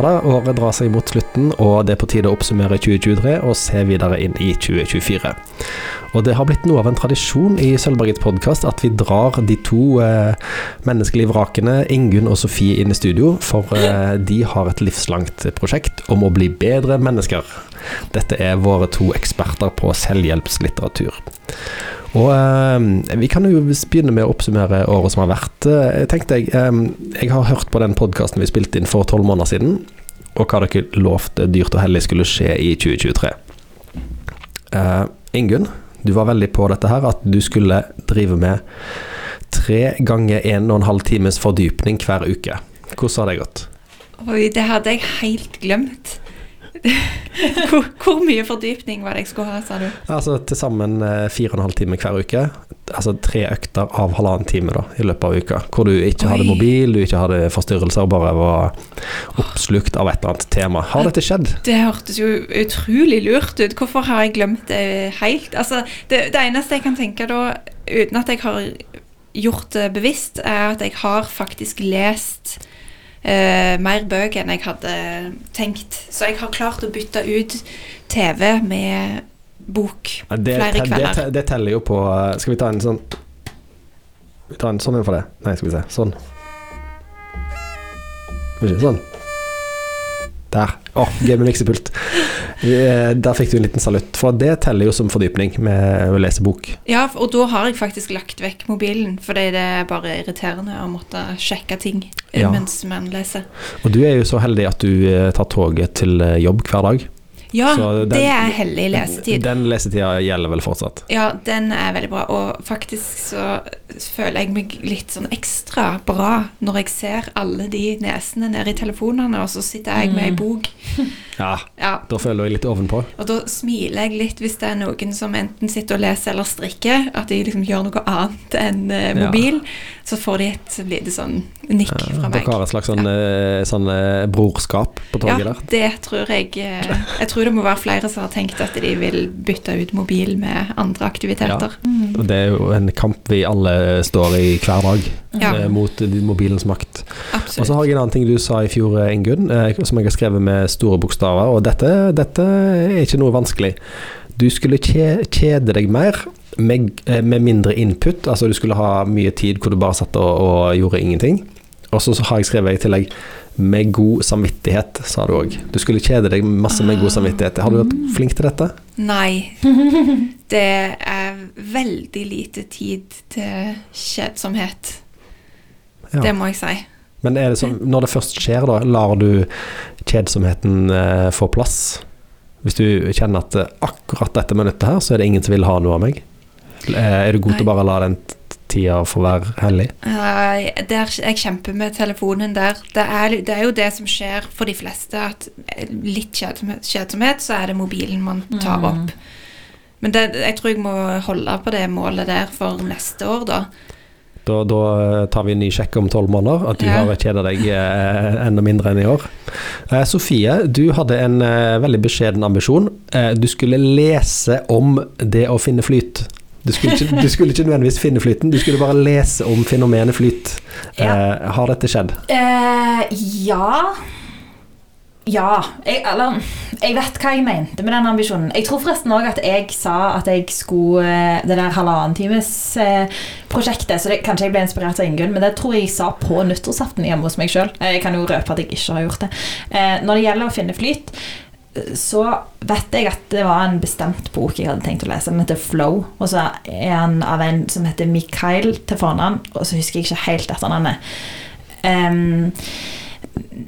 Ja året drar seg mot slutten, og det er på tide å oppsummere 2023 og se videre inn i 2024. Og det har blitt noe av en tradisjon i Sølvbergets podkast at vi drar de to eh, menneskelige vrakene, Ingunn og Sofie, inn i studio, for eh, de har et livslangt prosjekt om å bli bedre mennesker. Dette er våre to eksperter på selvhjelpslitteratur. Og eh, Vi kan jo begynne med å oppsummere året som har vært. Eh, tenkte jeg, eh, jeg har hørt på den podkasten vi spilte inn for tolv måneder siden, og hva dere lovte dyrt og hellig skulle skje i 2023. Uh, Ingunn, du var veldig på dette her, at du skulle drive med tre ganger en og en halv times fordypning hver uke. Hvordan har det gått? Oi, det hadde jeg helt glemt. hvor, hvor mye fordypning var det jeg skulle ha, sa du? Altså til sammen eh, fire og en halv time hver uke. Altså tre økter av halvannen time da, i løpet av uka. Hvor du ikke hadde mobil, du ikke hadde forstyrrelser, bare var oppslukt av et eller annet tema. Har dette skjedd? Det hørtes jo utrolig lurt ut. Hvorfor har jeg glemt det helt? Altså, det, det eneste jeg kan tenke da, uten at jeg har gjort det bevisst, er at jeg har faktisk lest eh, mer bøker enn jeg hadde tenkt. Så jeg har klart å bytte ut TV med bok Det, flere kvelder. det, det teller jo på eh, Skal vi ta en sånn Vi tar en sånn en for det. Nei, skal vi se. Sånn. Skal vi se, Sånn. Der. Å, gøy med miksepult. Der fikk du en liten salutt. For det teller jo som fordypning med å lese bok. Ja, og da har jeg faktisk lagt vekk mobilen, fordi det er bare irriterende å måtte sjekke ting eh, Ja. mens man leser. Og du er jo så heldig at du eh, tar toget til eh, jobb hver dag. Ja, den- det er hellig lesetid. Den lesetida gjelder vel fortsatt? Ja, den er veldig bra. Og faktisk så føler jeg meg litt sånn ekstra bra når jeg ser alle de nesene nede i telefonene, og så sitter jeg med ei bok. Ja. Ja. Da føler jeg litt ovenpå. Og da smiler jeg litt hvis det er noen som enten sitter og leser eller strikker, at de liksom gjør noe annet enn mobil. Ja. Så får de et lite sånn nikk fra meg. Dere har et slags sånn, eh, sånn eh, brorskap på Ja, toget der? det tror jeg eh, Jeg tror det må være flere som har tenkt at de vil bytte ut mobil med andre aktiviteter. Ja. det er jo en kamp vi alle står i hver dag, Ja. eh, mot mobilens makt. Og så har jeg en annen ting du sa i fjor, eh, Ingunn, eh, som jeg har skrevet med store bokstaver, og dette, dette er ikke noe vanskelig. Du skulle kjede deg mer med, med mindre input, altså du skulle ha mye tid hvor du bare satt og, og gjorde ingenting. Og så har jeg skrevet i tillegg med god samvittighet, sa du òg. Du skulle kjede deg masse med god samvittighet. Har du vært flink til dette? Nei. Det er veldig lite tid til kjedsomhet. Ja. Det må jeg si. Men er det så, når det først skjer, da, lar du kjedsomheten eh, få plass? Hvis du kjenner at eh, akkurat dette minuttet her, så er det ingen som vil ha noe av meg? Eh, er du god til å bare la den tida få være hellig? Uh, Der, jeg kjemper med telefonen der. Det er, det er jo det som skjer for de fleste, at litt kjedsomhet, kjedsomhet så er det mobilen man tar Mm. opp. Men det, jeg tror jeg må holde på det målet der for neste år, da. Da, da eh, tar vi en ny sjekk om tolv måneder, at du Ja. har kjeda deg eh, enda mindre enn i år. Eh, Sofie, du hadde en eh, veldig beskjeden ambisjon. Eh, du skulle lese om det å finne flyt. Du skulle, ikke, du skulle ikke nødvendigvis finne flyten, du skulle bare lese om fenomenet flyt. Eh, har dette skjedd? Eh, ja Ja. Jeg, eller Jeg vet hva jeg mente med den ambisjonen. Jeg tror forresten òg at jeg sa at jeg skulle eh, Det der halvannen times eh, prosjektet, så det, kanskje jeg ble inspirert av Ingunn, men det tror jeg jeg sa på nyttårsaften hjemme hos meg sjøl. Jeg kan jo røpe at jeg ikke har gjort det. Eh, når det gjelder å finne flyt, eh, så vet jeg at det var en bestemt bok jeg hadde tenkt å lese. Den heter Flow. Og så er den av en som heter Mikael til fornavn, og så husker jeg ikke helt etternavnet. Um,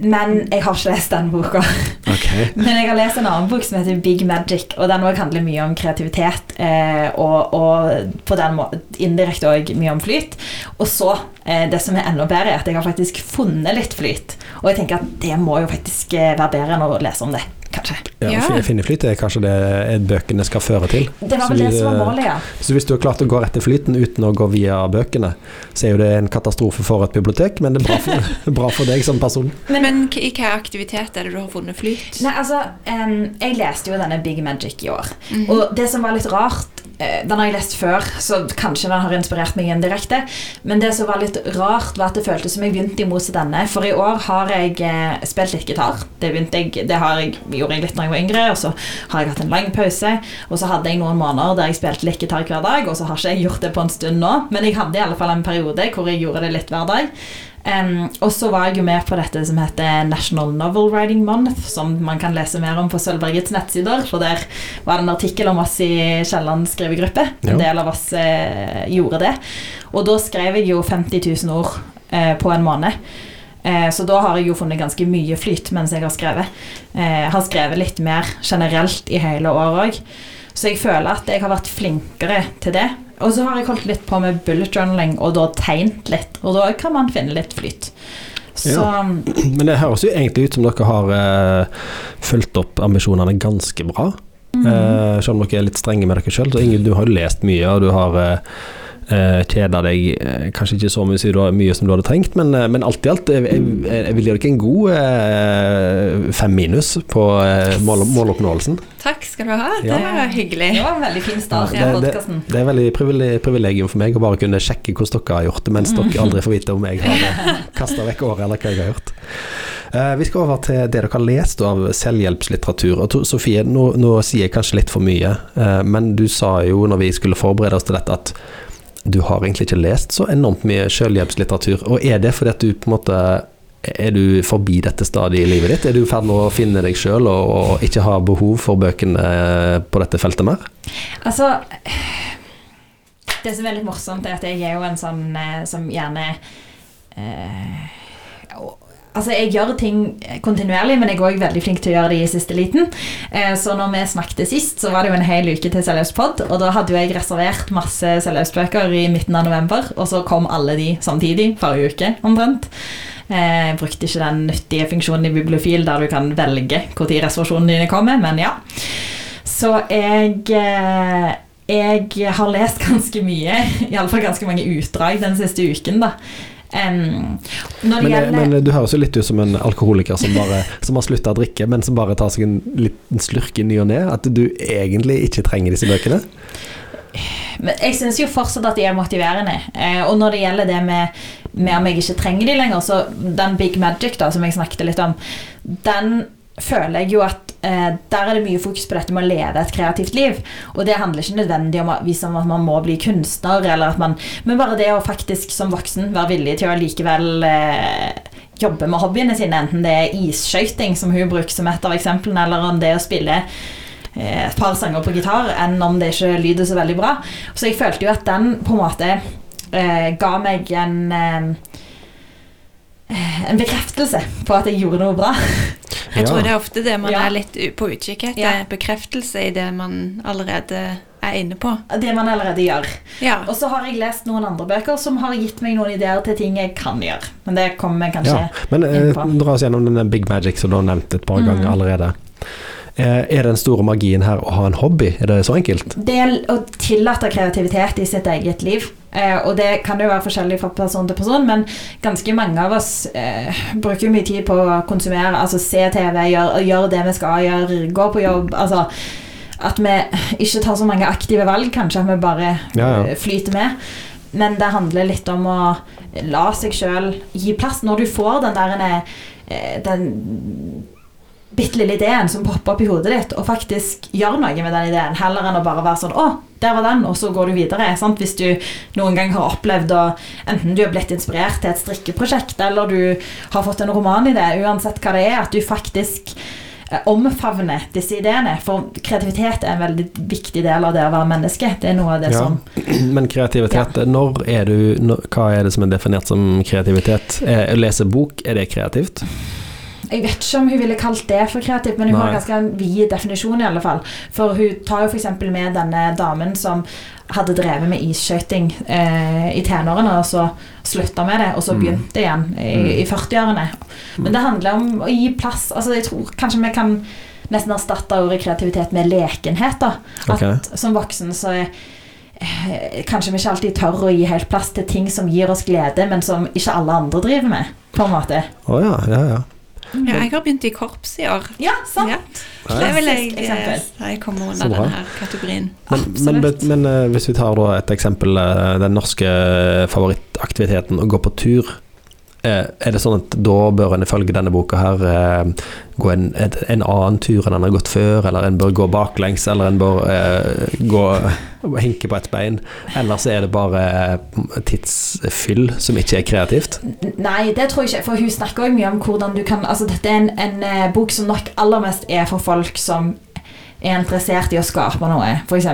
men jeg har ikke lest den boka. Okay. Men jeg har lest en annen bok som heter Big Magic, og den også handler mye om kreativitet. Eh, og, og på den indirekte òg mye om flyt. Og så, eh, det som er enda bedre, er at jeg har faktisk funnet litt flyt. Og jeg tenker at det må jo faktisk eh, være bedre enn å lese om det, kanskje. Ja, Ja. fin- Finne flyt er kanskje det eh, bøkene skal føre til. Det var vel det som var eh, målet, ja. Så hvis du har klart å gå rett til flyten uten å gå via bøkene, så er jo det en katastrofe for et bibliotek, men det er bra for, bra for deg som person. Men, men i hvilken aktivitet er det du har funnet flyt? Nei, altså, um, Jeg leste jo denne Big Magic i år. Mhm. Og det som var litt rart eh, Den har jeg lest før, så kanskje den har inspirert meg indirekte. Men det som var litt rart, var at det føltes som jeg begynte i motsatt ende. For i år har jeg spilt litt gitar. Det, jeg, det har jeg, gjorde jeg litt når jeg var yngre, og så har jeg hatt en lang pause. Og så hadde jeg noen måneder der jeg spilte litt gitar hver dag, og så har ikke jeg gjort det på en stund nå. Men jeg hadde i alle fall en periode hvor jeg gjorde det litt hver dag. Um, og så var jeg jo med på dette som heter National Novel Writing Month, som man kan lese mer om på Sølvbergets nettsider. For der var det en artikkel om oss i Kielland skrivegruppe. En del av oss eh, gjorde det. Og da skrev jeg jo 50 000 ord eh, på en måned. Eh, så da har jeg jo funnet ganske mye flyt mens jeg har skrevet. Eh, har skrevet litt mer generelt i hele året òg. Så jeg føler at jeg har vært flinkere til det. Og så har jeg holdt litt på med bullet journaling og da tegnet litt. Og da kan man finne litt flyt. Så Ja. Men det høres jo egentlig ut som dere har eh, fulgt opp ambisjonene ganske bra. Mm. Eh, selv om dere er litt strenge med dere sjøl. Ingrid, du har jo lest mye, og du har uh, kjeda deg eh, kanskje ikke så mye, som du- mye som du hadde trengt, men, eh, men alt i alt jeg, jeg, jeg vil gi dere en god eh, fem minus på eh, mål, måloppnåelsen. Takk skal du ha. Det Ja. var hyggelig. det var en veldig fin start Ja, det, det-. Det er veldig privilegium for meg å bare kunne sjekke hvordan dere har gjort det, mens dere aldri får vite om jeg har kasta vekk året eller hva jeg har gjort. Uh, vi skal over til det dere har lest av selvhjelpslitteratur. Og to- Sofie, nå, nå sier jeg kanskje litt for mye, uh, men du sa jo når vi skulle forberede oss til dette, at du har egentlig ikke lest så enormt mye selvhjelpslitteratur. Og er det fordi at du på en måte er du forbi dette stadiet i livet ditt? Er du i ferd med å finne deg sjøl og, og ikke ha behov for bøkene på dette feltet mer? Altså Det som er litt morsomt, er at jeg er jo en sånn eh, som gjerne eh, Altså, Jeg gjør ting kontinuerlig, men jeg er òg veldig flink til å gjøre det i siste liten. Eh, så når vi snakket sist, så var det jo en hel uke til Selvhjelpspod, og da hadde jo jeg reservert masse selvhjelpsbøker i midten av november, og så kom alle de samtidig forrige uke, omtrent. Eh, Jeg brukte ikke den nyttige funksjonen i Bibliofil der du kan velge når reservasjonene dine kommer, men ja. Så jeg eh, jeg har lest ganske mye, iallfall ganske mange utdrag den siste uken, da. Det Men, gjelder men du høres jo litt ut som en alkoholiker som, bare, som har slutta å drikke, men som bare tar seg en liten slurk i ny og ne. At du egentlig ikke trenger disse bøkene. Men jeg syns jo fortsatt at de er motiverende. Eh, og når det gjelder det med, med om jeg ikke trenger de lenger, så den Big Magic da, som jeg snakket litt om, den føler jeg jo at eh, der er det mye fokus på dette med å leve et kreativt liv. Og det handler ikke nødvendig om at man må bli kunstner, at man, men bare det å faktisk som voksen være villig til å likevel eh, jobbe med hobbyene sine, enten det er isskøyting, som hun bruker som et av eksemplene, eller om det er å spille eh, et par sanger på gitar enn om det ikke lyder så veldig bra. Så jeg følte jo at den på en måte eh, ga meg en eh, en bekreftelse på at jeg gjorde noe bra. Jeg Ja. tror det er ofte det man Ja. er litt på utkikk etter. Ja. Bekreftelse i det man allerede er inne på. Det man allerede gjør. Ja. Og så har jeg lest noen andre bøker som har gitt meg noen ideer til ting jeg kan gjøre. Men det kommer vi kanskje Ja. Men eh, inn på. dra oss gjennom denne Big Magic som du har nevnt et par Mm. ganger allerede. Eh, er den store magien her å ha en hobby? Er det så enkelt? Det er å tillate kreativitet i sitt eget liv. Eh, og det kan jo være forskjellig fra person til person, men ganske mange av oss eh, bruker mye tid på å konsumere, altså se TV, gjøre gjør det vi skal gjøre, gå på jobb. Altså at vi ikke tar så mange aktive valg, kanskje at vi bare Ja, ja. eh, flyter med. Men det handler litt om å la seg sjøl gi plass. Når du får den der eh, den bitte lille ideen som popper opp i hodet ditt, og faktisk gjør noe med den ideen, heller enn å bare være sånn 'Å, der var den', og så går du videre. Sant? Hvis du noen gang har opplevd å Enten du har blitt inspirert til et strikkeprosjekt, eller du har fått en romanidé, uansett hva det er, at du faktisk eh, omfavner disse ideene. For kreativitet er en veldig viktig del av det å være menneske. Det er noe av det Ja. som Men kreativitet, når er du når, Hva er det som er definert som kreativitet? Eh, Å lese bok, er det kreativt? Jeg vet ikke om hun ville kalt det for kreativt, men hun har ganske en vid definisjon i alle fall. For hun tar jo f.eks. med denne damen som hadde drevet med isskøyting eh, i tenårene, og så slutta med det, og så Mm. begynte igjen i, i 40-årene. Men det handler om å gi plass. Altså, jeg tror kanskje vi kan nesten erstatte ordet kreativitet med lekenhet. da. At som voksen så er eh, Kanskje vi ikke alltid tør å gi helt plass til ting som gir oss glede, men som ikke alle andre driver med. på en måte. Å ja, ja, ja. Ja, jeg har begynt i korps i år. Ja, sant. Ja. Det vil jeg si eh, jeg kommer under denne kategorien. Men, men, men eh, hvis vi tar da et eksempel, eh, den norske favorittaktiviteten, å gå på tur. Eh, Er det sånn at da bør en ifølge denne boka her eh, gå en, en annen tur enn en har gått før, eller en bør gå baklengs, eller en bør eh, gå hinke på et bein? Eller så er det bare eh, tidsfyll som ikke er kreativt? Nei, det tror jeg ikke. For hun snakker òg mye om hvordan du kan Altså, dette er en, en bok som nok aller mest er for folk som er interessert i å skape noe. F.eks.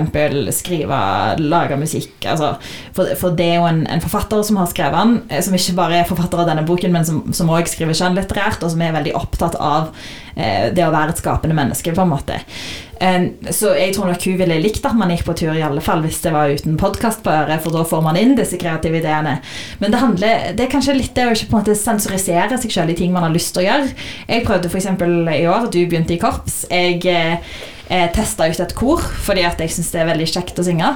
skrive, lage musikk. Altså, for, for det er jo en, en forfatter som har skrevet den, eh, som ikke bare er forfatter av denne boken, men som, òg skriver skjønnlitterært, og som er veldig opptatt av eh, det å være et skapende menneske, på en måte. En, så jeg tror nok hun ville likt at man gikk på tur, i alle fall hvis det var uten podkast på øret, for da får man inn disse kreative ideene. Men det handler Det er kanskje litt det å ikke på en måte sensurisere seg selv i ting man har lyst til å gjøre. Jeg prøvde f.eks. i år, du begynte i korps. Jeg eh, eh, testa ut et kor fordi at jeg syns det er veldig kjekt å synge.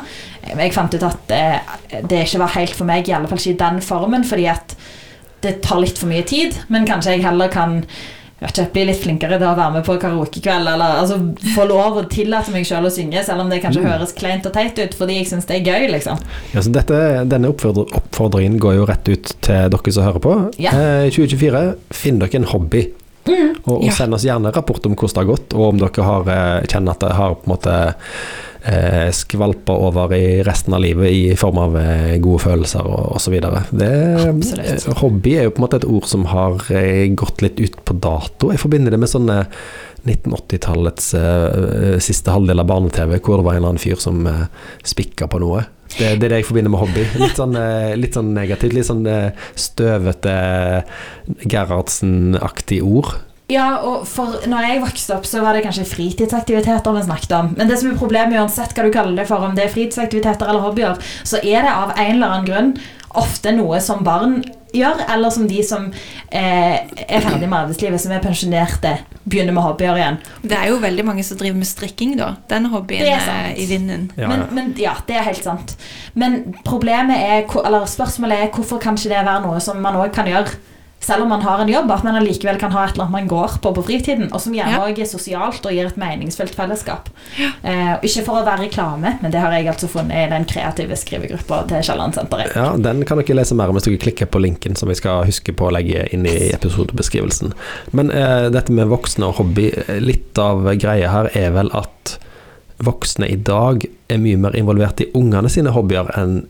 Jeg fant ut at eh, det ikke var helt for meg, i alle fall ikke i den formen, fordi at det tar litt for mye tid. Men kanskje jeg heller kan jeg ikke, bli litt flinkere til å være med på karaokekveld. Eller altså, få lov å tillate meg selv å synge, selv om det kanskje Mm. høres kleint og teit ut, fordi jeg syns det er gøy. liksom. Ja, så dette, denne oppfordringen går jo rett ut til dere som hører på. Ja. Eh, 2024, finn dere en hobby. Mm. Og, og Ja. send oss gjerne rapport om hvordan det har gått, og om dere har, eh, kjenner at det har på en måte eh, skvalpa over i resten av livet i form av eh, gode følelser og osv. Eh, hobby er jo på en måte et ord som har eh, gått litt ut på dato. Jeg forbinder det med sånne 1980-tallets eh, siste halvdel av barne-TV, hvor det var en eller annen fyr som eh, spikka på noe. Det, det er det jeg forbinder med hobby. Litt sånn, eh, litt sånn negativt. Litt sånn eh, støvete Gerhardsen-aktig ord. Ja, og for når jeg vokste opp, så var det kanskje fritidsaktiviteter vi snakket om. Men det som er problemet, uansett hva du kaller det for, om det er fritidsaktiviteter eller hobbyer, så er det av en eller annen grunn ofte noe som barn gjør, eller som de som eh, er ferdig med arbeidslivet, som er pensjonerte, begynner med hobbyer igjen. Det er jo veldig mange som driver med strikking, da. Den hobbyen er er i vinden. Ja, men, men ja, det er helt sant. Men problemet er, eller spørsmålet er hvorfor kan ikke det være noe som man òg kan gjøre selv om man har en jobb, at man allikevel kan ha et eller annet man går på på fritiden, og som gjerne Ja. er sosialt og gir et meningsfullt fellesskap. Eh, ikke for å være reklame, men det har jeg altså funnet i den kreative skrivegruppa til Kielland-senteret. Ja, Den kan dere lese mer om hvis dere klikker på linken som vi skal huske på å legge inn i episodebeskrivelsen. Men eh, dette med voksne og hobby, eh, litt av greia her er vel at voksne i dag er mye mer involvert i ungene sine hobbyer enn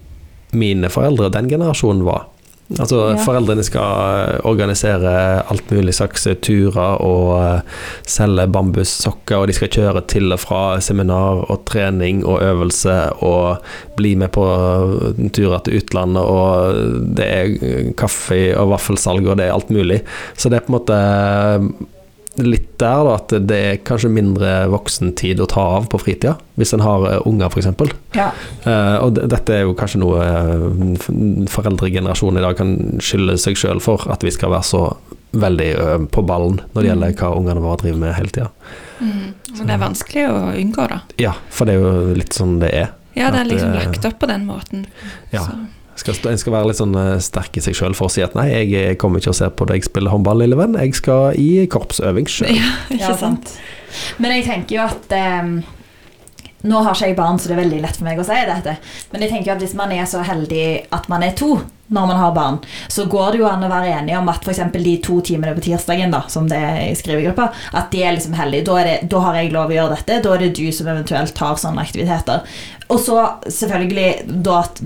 mine foreldre den generasjonen var. Altså Ja. Foreldrene skal eh, organisere alt mulig slags eh, turer og eh, selge bambussokker, og de skal kjøre til og fra seminar og trening og øvelse og bli med på turer til utlandet, og det er kaffe og vaffelsalg, og det er alt mulig. Så det er på en måte litt der, da, at det er kanskje mindre voksentid å ta av på fritida, hvis en har eh, unger, f.eks. Ja. Uh, og dette er jo kanskje noe uh, foreldregenerasjonen i dag kan skylde seg sjøl for, at vi skal være så veldig på ballen når det gjelder hva ungene våre driver med hele tida. Mm. Men det er vanskelig å unngå, da. Ja, for det er jo litt sånn det er. Ja, det er liksom eh, lagt opp på den måten. Ja. Så, Skal, en skal være litt sånn uh, sterk i seg sjøl for å si at nei, jeg eh, kommer ikke og ser på deg spille håndball, lille venn, jeg skal i korpsøving sjøl. ja, ikke Ja, sant? Men jeg tenker jo at eh, Nå har ikke jeg barn, så det er veldig lett for meg å si dette. Men jeg tenker jo at hvis man er så heldig at man er to når man har barn, så går det jo an å være enige om at f.eks. de to timene på tirsdagen, da, som det er i skrivegruppa, at de er liksom heldige. Da, er det, da har jeg lov å gjøre dette. Da er det du som eventuelt tar sånne aktiviteter. Og så selvfølgelig da at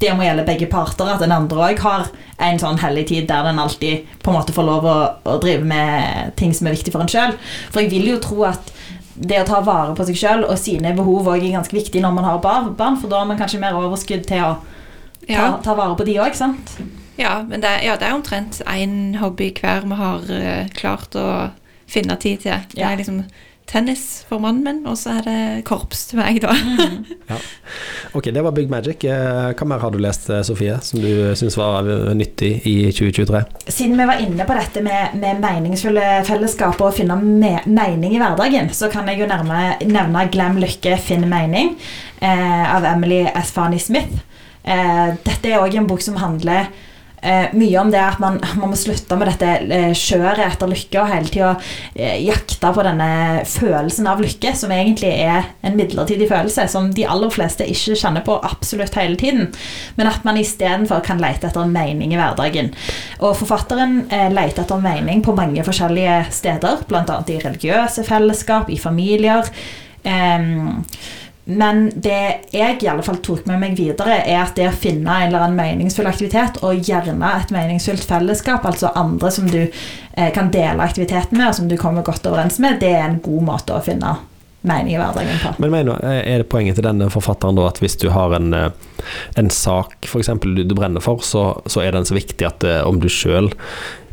det må gjelde begge parter, at den andre òg har en sånn hellig tid der den alltid på en måte får lov å, å drive med ting som er viktig for en sjøl. For jeg vil jo tro at det å ta vare på seg sjøl og sine behov òg er ganske viktig når man har barn, for da har man kanskje mer overskudd til å ta, Ja, ta vare på de òg, sant? ja men det, ja, det er omtrent én hobby hver vi har eh, klart å finne tid til. Det Ja. er liksom tennis for mannen min, og så er det korps til meg, da. Ok, det var Big Magic. Eh, Hva mer har du lest, eh, Sofie, som du syns var eh, nyttig i 2023? Siden vi var inne på dette med, med meningsfulle fellesskap og å finne me mening i hverdagen, så kan jeg jo nærme, nevne 'Glem lykke, finn mening' eh, av Emily Asfani Smith. Eh, dette er òg en bok som handler eh, mye om det at man, man må slutte med dette eh, kjøret etter lykke og hele tida eh, jakte på denne følelsen av lykke, som egentlig er en midlertidig følelse, som de aller fleste ikke kjenner på absolutt hele tiden. Men at man istedenfor kan lete etter mening i hverdagen. Og forfatteren eh, leter etter mening på mange forskjellige steder, bl.a. i religiøse fellesskap, i familier. Um, men det jeg i alle fall tok med meg videre, er at det å finne en eller annen meningsfull aktivitet, og gjerne et meningsfullt fellesskap, altså andre som du eh, kan dele aktiviteten med, og som du kommer godt overens med, det er en god måte å finne mening i hverdagen på. Men mener, er det poenget til denne forfatteren da at hvis du har en, eh, en sak f.eks. Du, du brenner for, så, så, er den så viktig at eh, om du sjøl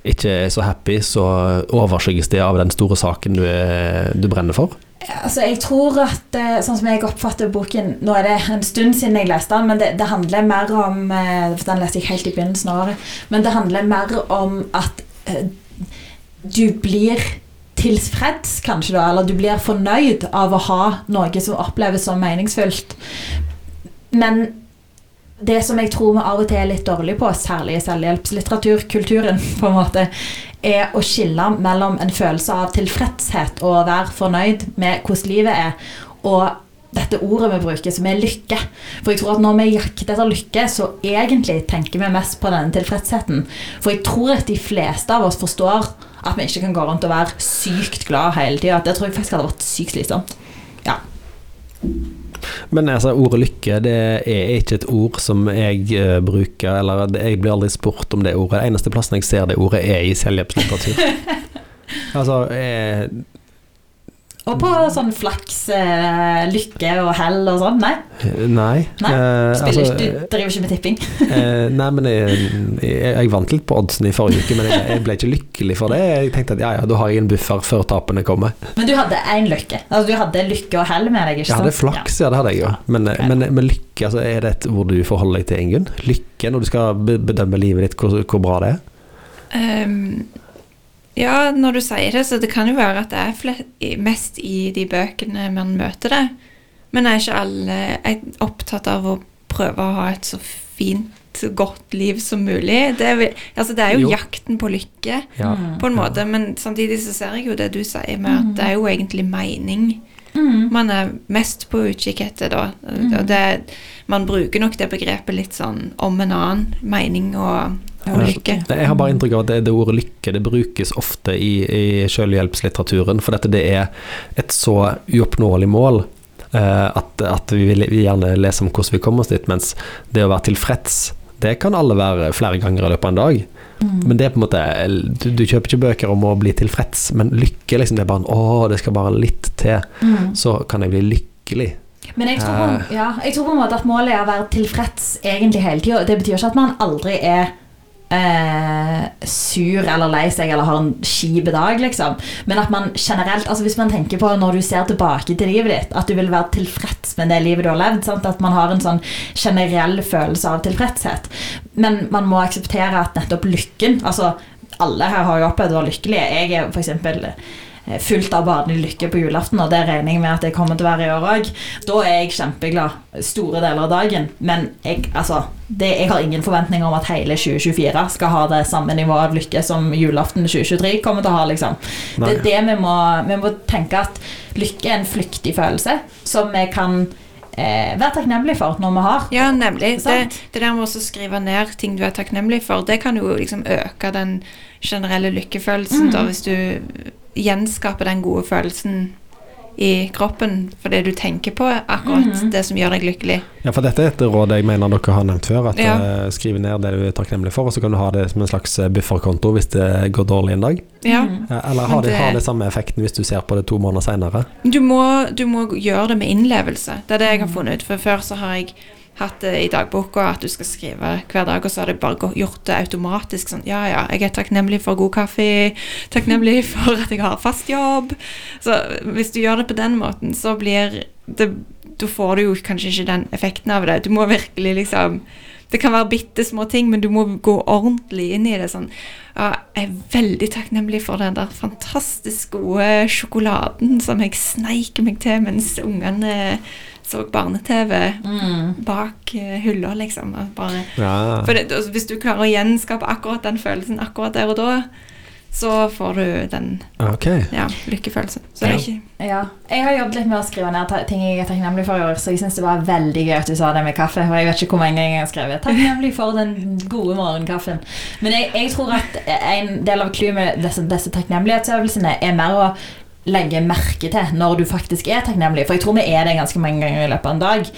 ikke er så happy, så overskygges det av den store saken du, du brenner for? Altså, jeg tror at eh, Sånn som jeg oppfatter boken Nå er det en stund siden jeg leste den, men det, det handler mer om eh, For den leste jeg helt i begynnelsen av året. Men det handler mer om at uh, du blir tilfreds, kanskje, da. Eller du blir fornøyd av å ha noe som oppleves som meningsfullt. Men det som jeg tror vi av og til er litt dårlige på, særlig i selvhjelpslitteraturkulturen, på en måte, er å skille mellom en følelse av tilfredshet og å være fornøyd med hvordan livet er, og dette ordet vi bruker, som er lykke. For jeg tror at når vi jakter etter lykke, så egentlig tenker vi mest på denne tilfredsheten. For jeg tror at de fleste av oss forstår at vi ikke kan gå rundt og være sykt glad hele tida. Det tror jeg faktisk hadde vært sykt slitsomt. Ja. Men altså, ordet lykke det er ikke et ord som jeg uh, bruker, eller jeg blir aldri spurt om det ordet. eneste plassen jeg ser det ordet, er i selvhjelpslitteratur. altså, jeg, og på sånn flaks, eh, lykke og hell og sånn? Nei? Nei. nei? Eh, Spiller, altså, du driver ikke med tipping? eh, nei, men jeg, jeg, jeg, vant litt på oddsen i forrige uke, men jeg, jeg, ble ikke lykkelig for det. Jeg tenkte at ja, ja, da har jeg en buffer før tapene kommer. Men du hadde én lykke? Altså Du hadde lykke og hell med deg? ikke sant? Jeg hadde flaks, ja, ja det hadde jeg jo. Men, okay. men, men, lykke, altså, er det et ord du forholder deg til, Ingunn? Lykke når du skal bedømme livet ditt, hvor, hvor bra det er? Um ja, når du sier det, så det kan jo være at det er mest i de bøkene man møter det. Men er ikke alle er opptatt av å prøve å ha et så fint, godt liv som mulig? Det er, altså, det er jo, jo, jakten på lykke, ja, på en måte. Men samtidig så ser jeg jo det du sier med at det er jo egentlig mening. Mm. Man er mest på utkikk etter, da. Mm. Det, man bruker nok det begrepet litt sånn om en annen mening og lykke. Jeg har bare inntrykk av at det, det ordet lykke det brukes ofte i, i selvhjelpslitteraturen, for dette det er et så uoppnåelig mål. Uh, at, at, vi vil gjerne lese om hvordan vi kommer oss dit, mens det å være tilfreds, det kan alle være flere ganger i løpet av en dag. Mm. Men det er på en måte du, du, kjøper ikke bøker om å bli tilfreds, men lykke liksom, det er bare Å, det skal bare litt til, mm. så kan jeg bli lykkelig. Men jeg tror, på, ja, jeg tror, på, en måte at målet er å være tilfreds egentlig hele tida. Det betyr ikke at man aldri er eh, sur eller lei seg eller har en kjip dag, liksom. Men at man generelt altså Hvis man tenker på når du ser tilbake til livet ditt, at du vil være tilfreds med det livet du har levd. Sant? At man har en sånn generell følelse av tilfredshet. Men man må akseptere at nettopp lykken Altså, alle her har jo opplevd å være lykkelige. Jeg er for eksempel fullt av badende lykke på julaften, og det regner jeg med at jeg kommer til å være i år òg. Da er jeg kjempeglad store deler av dagen, men jeg, altså, det, jeg har ingen forventninger om at hele 2024 skal ha det samme nivået av lykke som julaften 2023 kommer til å ha. liksom. Det er det vi må, vi må tenke at lykke er en flyktig følelse som vi kan eh, være takknemlig for når vi har. Ja, nemlig. Det, det, der med å skrive ned ting du er takknemlig for, det kan jo liksom øke den generelle lykkefølelsen. Mm. da, hvis du gjenskaper den gode følelsen i kroppen for det du tenker på akkurat mm -hmm. det som gjør deg lykkelig. Ja, for dette er et råd jeg mener dere har nevnt før. At ja. uh, skrive ned det du er takknemlig for, og så kan du ha det som en slags eh, bufferkonto hvis det går dårlig en dag. Ja. Uh, eller har det, det, har det samme effekten hvis du ser på det to måneder seinere? Du, du, må gjøre det med innlevelse. Det er det jeg har funnet ut. For før så har jeg hatt det i dagboka at du skal skrive hver dag, og så har det bare gjort det automatisk. Sånn ja, ja, jeg er takknemlig for god kaffe, takknemlig for at jeg har fast jobb. Så hvis du gjør det på den måten, så blir det Da får du jo kanskje ikke den effekten av det. Du må virkelig liksom det kan være bitte små ting, men du må gå ordentlig inn i det. sånn, ja, Jeg er veldig takknemlig for den der fantastisk gode sjokoladen som jeg sneiker meg til mens ungene så barne-TV Mm. bak eh, hylla, liksom. og Bare, Ja. for det, altså, hvis du klarer å gjenskape akkurat den følelsen akkurat der og da, så får du den okay. ja, lykkefølelsen. Så det er ikke Ja. Jeg har jobbet litt med å skrive ned ting jeg er takknemlig for i år, så jeg syns det var veldig gøy at du sa det med kaffe. For jeg vet ikke hvor mange ganger jeg har skrevet 'takknemlig for den gode morgenkaffen'. Men jeg, jeg tror at en del av clouet med disse, disse takknemlighetsøvelsene er mer å legge merke til når du faktisk er takknemlig. For jeg tror vi er det ganske mange ganger i løpet av en dag.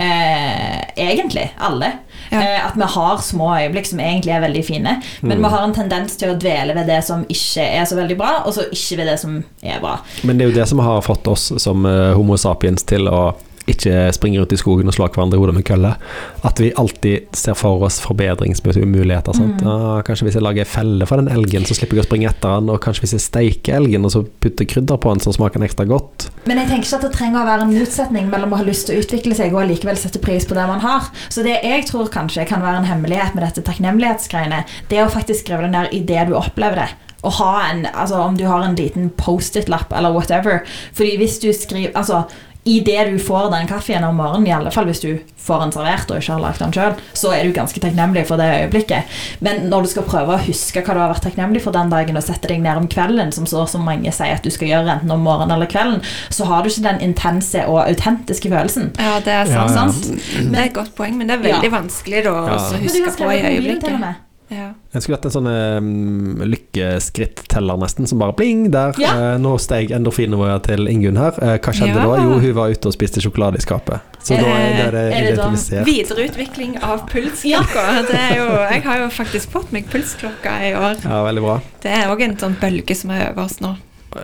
Eh, egentlig. Alle. Ja. Eh, at vi har små øyeblikk som egentlig er veldig fine. Men Mm. vi har en tendens til å dvele ved det som ikke er så veldig bra, og så ikke ved det som er bra. Men det er jo det som har fått oss som eh, homo sapiens til å ikke springer rundt i skogen og slår hverandre i hodet med kølle. At vi alltid ser for oss forbedringsmuligheter. Mm. Ah, kanskje hvis jeg lager felle for den elgen, så slipper jeg å springe etter den. Og kanskje hvis jeg steiker elgen og så putter krydder på den, så smaker den ekstra godt. Men jeg tenker ikke at det trenger å være en motsetning mellom å ha lyst til å utvikle seg og allikevel sette pris på det man har. Så det jeg tror kanskje kan være en hemmelighet med dette takknemlighetsgreiene, det er å faktisk skrive det ned i det du opplever det. Og ha en, altså Om du har en liten Post-It-lapp eller whatever. Fordi hvis du skriver Altså i det du får den kaffen om morgenen, i alle fall hvis du får den servert og ikke har lagd den sjøl, så er du ganske takknemlig for det øyeblikket. Men når du skal prøve å huske hva du har vært takknemlig for den dagen, og sette deg ned om kvelden, som så så mange sier at du skal gjøre enten om morgenen eller kvelden, så har du ikke den intense og autentiske følelsen. Ja, det er sant. ja. sant. Det er et godt poeng, men det er veldig vanskelig da å Ja. huske på i øyeblikket. Ja. Jeg skulle hatt en sånn um, lykkeskritt-teller nesten, som bare bling, der. Ja. Eh, nå steg endorfinnivået til Ingunn her. Eh, hva skjedde Ja. da? Jo, hun var ute og spiste sjokolade i skapet. Så da er det, er det da identifisert. Videreutvikling av pulsklokka. Det er jo, jeg har jo faktisk fått meg pulsklokka i år. Ja, veldig bra. Det er òg en sånn bølge som er over oss nå,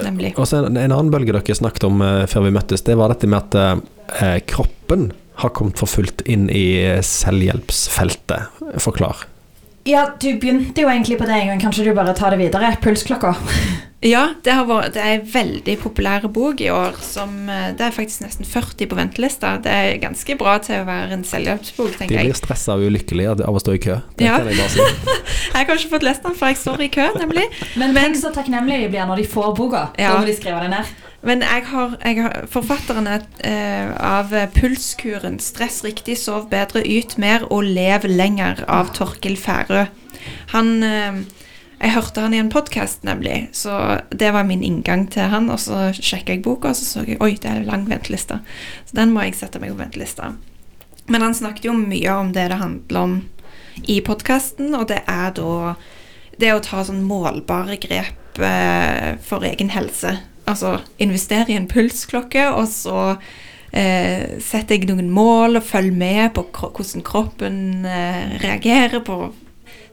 nemlig. Og så en, en annen bølge dere snakket om uh, før vi møttes, det var dette med at kroppen har kommet for fullt inn i selvhjelpsfeltet. Forklar. Ja, du begynte jo egentlig på det en gang. Kanskje du bare tar det videre? Pulsklokka. Ja, det, har vært, det er en veldig populær bok i år. Som, eh, det er faktisk nesten 40 på ventelista. Det er ganske bra til å være en selvhjelpsbok, tenker jeg. De blir stressa og ulykkelige av å stå i kø. Det Ja. kan jeg bare si. Jeg har ikke fått lest den, for jeg står i kø, nemlig. Men Men- tenk så takknemlige de blir når de får boka. Ja. Da må de skrive det ned. Men jeg har, jeg har forfatteren er, eh, av Pulskuren 'Stress riktig, sov bedre, yt mer og lev lenger' av Torkil Færø. Han eh, Jeg hørte han i en podkast, nemlig, så det var min inngang til han. Og så sjekka jeg boka, og så så jeg oi, det er lang venteliste. Så den må jeg sette meg på ventelista. Men han snakket jo mye om det det handler om i podkasten, og det er da det å ta sånn målbare grep eh, for egen helse. Altså investere i en pulsklokke, og så eh, setter jeg noen mål og følger med på kro hvordan kroppen eh, reagerer på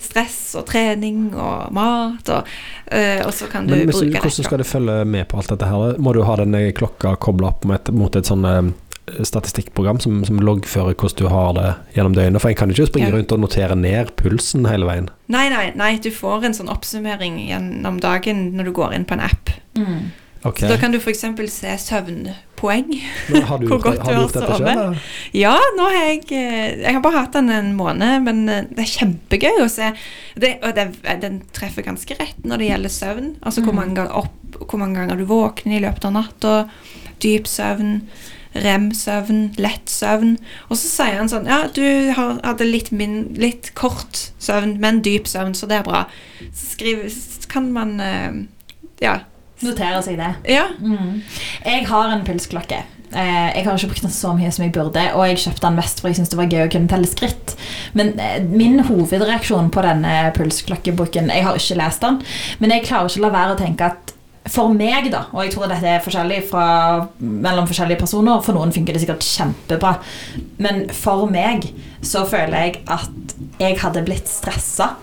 stress og trening og mat, og, eh, og så kan du Men bruke du- bruke hvordan skal du følge med på alt dette her? Må du ha denne klokka kobla opp mot et, mot et sånn eh, statistikkprogram som, som loggfører hvordan du har det gjennom døgnet? For en kan ikke springe Ja. rundt og notere ned pulsen hele veien. Nei, nei, nei, du får en sånn oppsummering gjennom dagen når du går inn på en app. Ok. Så da kan du f.eks. se søvnpoeng. Har du, hvor godt har du du gjort dette sjøl? Ja, nå har jeg eh, Jeg har bare hatt den en måned, men eh, det er kjempegøy å se. Det, og det, den treffer ganske rett når det gjelder søvn. Altså hvor Mm. mange ganger opp, hvor mange ganger du våkner i løpet av natta. Dyp søvn. Rem-søvn, lett søvn. Og så sier han sånn Ja, du har, hadde litt, min, litt kort søvn, men dyp søvn, så det er bra. Så skriver, så kan man eh, Ja. Notere seg det. Ja. Mm. Jeg har en pulsklokke. Eh, jeg har ikke brukt den så mye som jeg burde, og jeg kjøpte den mest for jeg syntes det var gøy å kunne telle skritt. Men eh, min hovedreaksjon på denne pulsklokkeboken Jeg har ikke lest den, men jeg klarer ikke å la være å tenke at for meg, da, og jeg tror dette er forskjellig fra, mellom forskjellige personer For noen funker det sikkert kjempebra. Men for meg så føler jeg at jeg hadde blitt stressa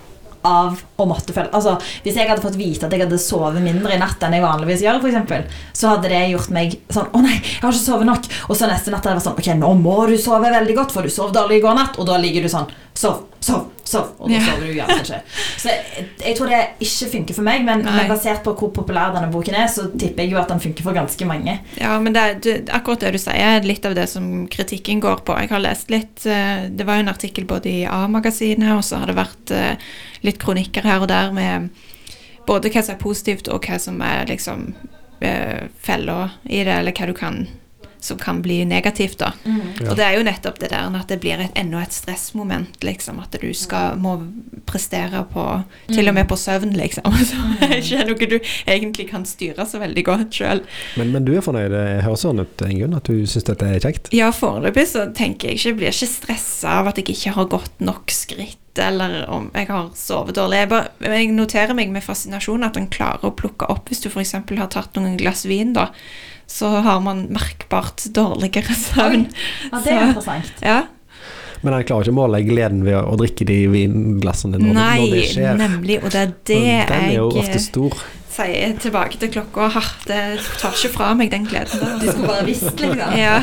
av å måtte følge Altså, Hvis jeg hadde fått vite at jeg hadde sovet mindre i natt enn jeg vanligvis gjør, for eksempel, så hadde det gjort meg sånn Å nei, jeg har ikke sovet nok. Og så neste natt hadde det vært sånn Ok, nå må du sove veldig godt, for du sov dårlig i går natt. Og da ligger du sånn Sov, sov, sov. Og da sover du ikke. Så jeg, jeg tror det ikke funker for meg, men, men basert på hvor populær denne boken er, så tipper jeg jo at den funker for ganske mange. Ja, men det, det, akkurat det du sier, er litt av det som kritikken går på. Jeg har lest litt eh, Det var jo en artikkel både i A-magasinet, og så har det vært eh, litt kronikker her og der med både hva som er positivt, og hva som er liksom uh, fella i det, eller hva du kan som kan bli negativt, da. Mm. Og det er jo nettopp det der at det blir et, enda et stressmoment, liksom. At du skal, må prestere på Til og med på søvn, liksom. Så det er ikke noe du egentlig kan styre så veldig godt sjøl. Men, men du er fornøyd? Det høres sånn ut, Ingunn, at du syns dette er kjekt? Ja, foreløpig så tenker jeg ikke Jeg blir ikke stressa av at jeg ikke har gått nok skritt, eller om jeg har sovet dårlig. Jeg, bare, jeg noterer meg med fascinasjon at en klarer å plukke opp hvis du f.eks. har tatt noen glass vin, da. Så har man merkbart dårligere søvn. Ja, det er Så- Ja. Men han klarer ikke å måle gleden ved å, drikke de vinglassene når, det- når det Nei, skjer. nemlig. Og det er det Den er jo jeg ofte stor. sier tilbake til klokka. Har, det tar ikke fra meg den gleden Du skulle bare visst, liksom. Ja.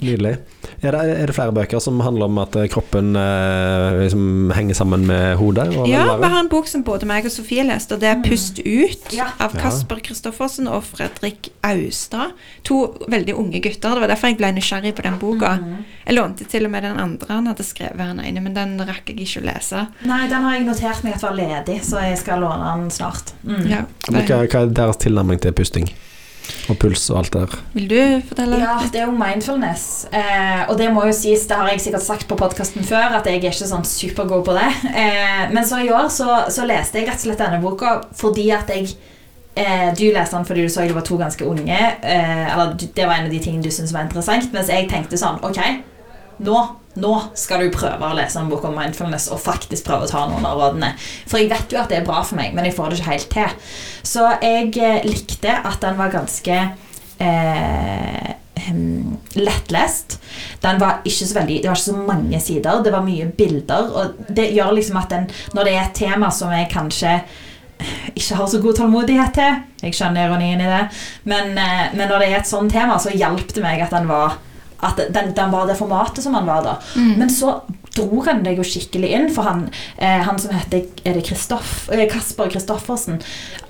Nydelig. Er det, er det flere bøker som handler om at eh, kroppen eh, liksom henger sammen med hodet? ja, vi har en bok som både meg og Sofie leste, og det er 'Pust ut' Ja. av Kasper Kristoffersen og Fredrik Austad. To veldig unge gutter. Det var derfor jeg ble nysgjerrig på den boka. Jeg lånte til og med den andre han hadde skrevet, han ene, men den rakk jeg ikke å lese. Nei, den har jeg notert meg at var ledig, så jeg skal låne den snart. Mm. Ja. Hva, hva er deres tilnærming til pusting? Og puls og alt der? Vil du fortelle? Ja, det er jo mindfulness. Eh, og det må jo sies, det har jeg sikkert sagt på podkasten før, at jeg er ikke sånn supergod på det. Eh, men så i år så, så leste jeg rett og slett denne boka fordi at jeg eh, Du leste den fordi du så det var to ganske unge. Eh, eller det var en av de tingene du syntes var interessant. Mens jeg tenkte sånn Ok, nå, nå skal du prøve å lese en bok om mindfulness og faktisk prøve å ta noen av rådene. For jeg vet jo at det er bra for meg, men jeg får det ikke helt til. Så jeg eh, likte at den var ganske eh, lettlest. Den var ikke så veldig Det var ikke så mange sider. Det var mye bilder. Og det gjør liksom at den, når det er et tema som jeg kanskje ikke har så god tålmodighet til Jeg skjønner ironien i det. Men, eh, men når det er et sånt tema, så hjalp det meg at den var at den, den var det formatet som han var da. Mm. Men så dro han deg jo skikkelig inn, for han, eh, han som heter er det Kristoff, eh, Kasper Kristoffersen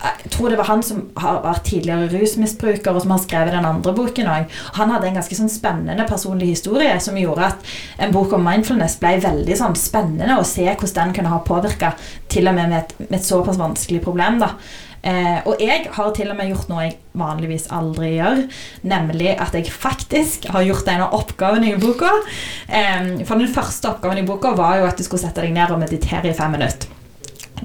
Jeg tror det var han som har vært tidligere rusmisbruker, og som har skrevet den andre boken òg. Han hadde en ganske sånn spennende personlig historie som gjorde at en bok om mindfulness ble veldig sånn spennende å se hvordan den kunne ha påvirka til og med med et, med et såpass vanskelig problem. da. Eh, og jeg har til og med gjort noe jeg vanligvis aldri gjør, nemlig at jeg faktisk har gjort en av oppgavene i boka. Eh, for den første oppgaven i boka var jo at du skulle sette deg ned og meditere i fem minutter.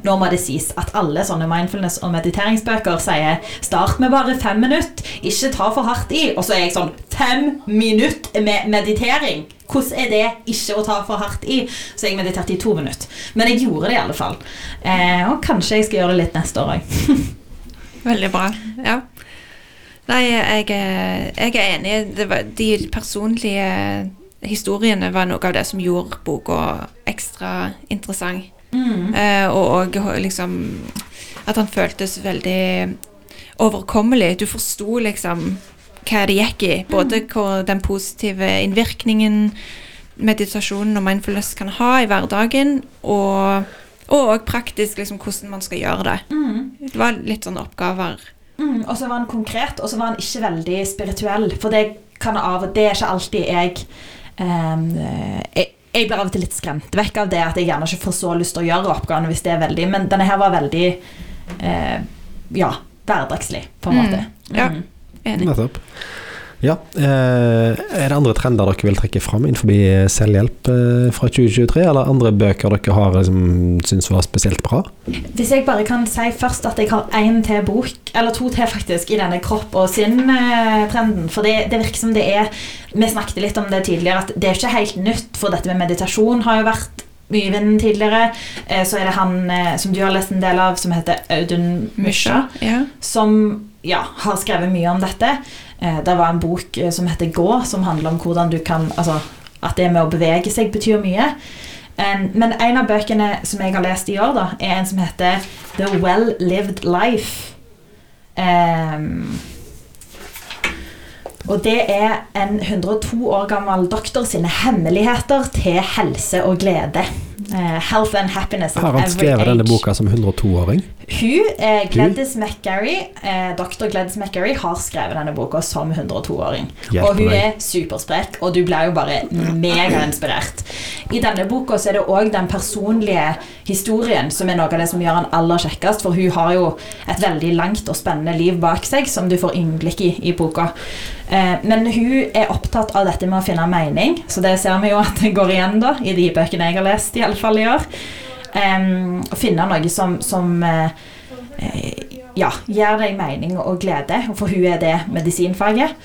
Nå må det sies at alle sånne mindfulness- og mediteringsbøker sier 'start med bare fem minutter', ikke ta for hardt i. Og så er jeg sånn Fem minutter med meditering! Hvordan er det ikke å ta for hardt i? Så jeg mediterte i to minutter. Men jeg gjorde det i alle fall. Eh, og kanskje jeg skal gjøre det litt neste år òg. Veldig bra. Ja. Nei, jeg, er- jeg er enig. Det var, de personlige historiene var noe av det som gjorde boka ekstra interessant. Mm. Eh, og og liksom At han føltes veldig overkommelig. Du forsto liksom hva det gikk i. Både hvor den positive innvirkningen meditasjonen og mindfulness kan ha i hverdagen, og og også praktisk liksom, hvordan man skal gjøre det. Mm. Det var litt sånne oppgaver. Mm, og så var han konkret, og så var han ikke veldig spirituell. For det, kan av, det er ikke alltid jeg um, jeg, jeg blir av og til litt skremt vekk av det at jeg gjerne ikke får så lyst til å gjøre oppgavene hvis det er veldig Men denne her var veldig eh, ja, hverdagslig, på en Mm, måte. ja. Mm. Enig. Nettopp. Ja. Eh, er det andre trender dere vil trekke fram innenfor selvhjelp eh, fra 2023, eller andre bøker dere har som syns var spesielt bra? Hvis jeg bare kan si først at jeg har én til bok, eller to til faktisk, i denne kropp- og sinn-trenden. For det, det virker som det er Vi snakket litt om det tidligere, at det er ikke helt nytt. For dette med meditasjon har jo vært mye i vinden tidligere. Eh, Så er det han eh, som du har lest en del av, som heter Audun Musha, Ja. som ja, har skrevet mye om dette. Eh, Det var en bok eh, som heter Gå, som handler om hvordan du kan Altså at det med å bevege seg betyr mye. En- Men en av bøkene som jeg har lest i år, da, er en som heter The Well Lived Life. Um, og det er en 102 år gammel doktor sine hemmeligheter til helse og glede. Eh, health and happiness at Har han skrevet denne boka som 102-åring? Hun, eh, Gladys McGarry, eh, dr. Gladys McGarry har skrevet denne boka som 102-åring. Og hun meg. er supersprek, og du blir jo bare megainspirert. i denne boka så er det òg den personlige historien som er noe av det som gjør han aller kjekkest, for hun har jo et veldig langt og spennende liv bak seg, som du får innblikk i i boka. Eh, men hun er opptatt av dette med å finne mening, så det ser vi jo at det går igjen da, i de bøkene jeg har lest, i alle fall i år. Eh, å finne noe som, som uh, ja, gir deg mening og glede, for hun er det medisinfaget.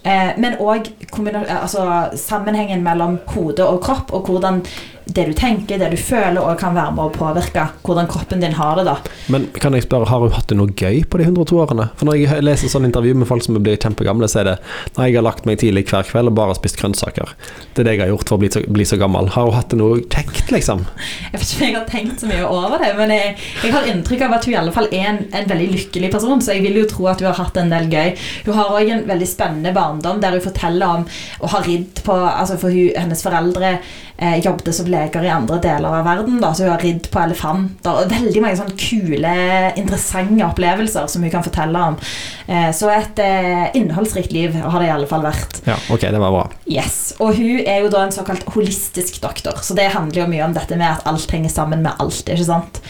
Uh, men òg altså, sammenhengen mellom hode og kropp, og hvordan det du tenker, det du føler, og kan være med å påvirke hvordan kroppen din har det. da. Men kan jeg spørre, har hun hatt det noe gøy på de 102 årene? For når jeg leser sånn intervju med folk som blir kjempegamle, så er det når jeg har lagt meg tidlig hver kveld og bare spist grønnsaker. Det er det jeg har gjort for å bli så, bli så gammel. Har hun hatt det noe kjekt, liksom? Jeg vet ikke om jeg har tenkt så mye over det, men jeg, jeg har inntrykk av at hun i alle fall er en, en, veldig lykkelig person, så jeg vil jo tro at hun har hatt en del gøy. Hun har òg en veldig spennende barndom der hun forteller om å ha ridd på altså For hun, hennes foreldre eh, jobbet som leger i andre deler av verden. Da, så hun har ridd på elefanter. og Veldig mange sånne kule, interessante opplevelser som hun kan fortelle om. Eh, så et eh, innholdsrikt liv har det i alle fall vært. Ja, ok, det var bra. Yes, Og hun er jo da en såkalt holistisk doktor, så det handler jo mye om dette med at alt henger sammen med alt. ikke sant?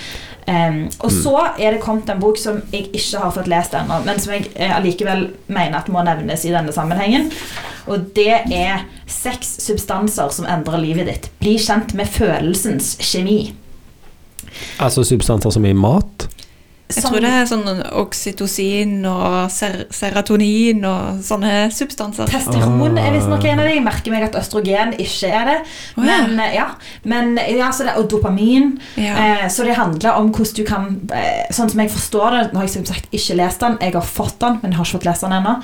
Um, og så er det kommet en bok som jeg ikke har fått lest ennå, men som jeg eh, allikevel mener at må nevnes i denne sammenhengen. Og det er seks substanser som endrer livet ditt. Bli kjent med følelsens kjemi. Altså substanser som i mat? Jeg tror det er sånn oksytocin og ser serotonin og sånne substanser. Testosteron er visstnok en av de. Jeg merker meg at østrogen ikke er det. Oh, ja. Men, ja. Men, ja, det, og dopamin. Ja. Eh, så det handler om hvordan du kan eh, Sånn som jeg forstår det, nå har jeg som sagt ikke lest den, jeg har fått den, men jeg har ikke fått lest den ennå,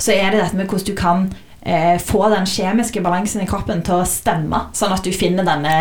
så er det dette med hvordan du kan eh, få den kjemiske balansen i kroppen til å stemme, sånn at du finner denne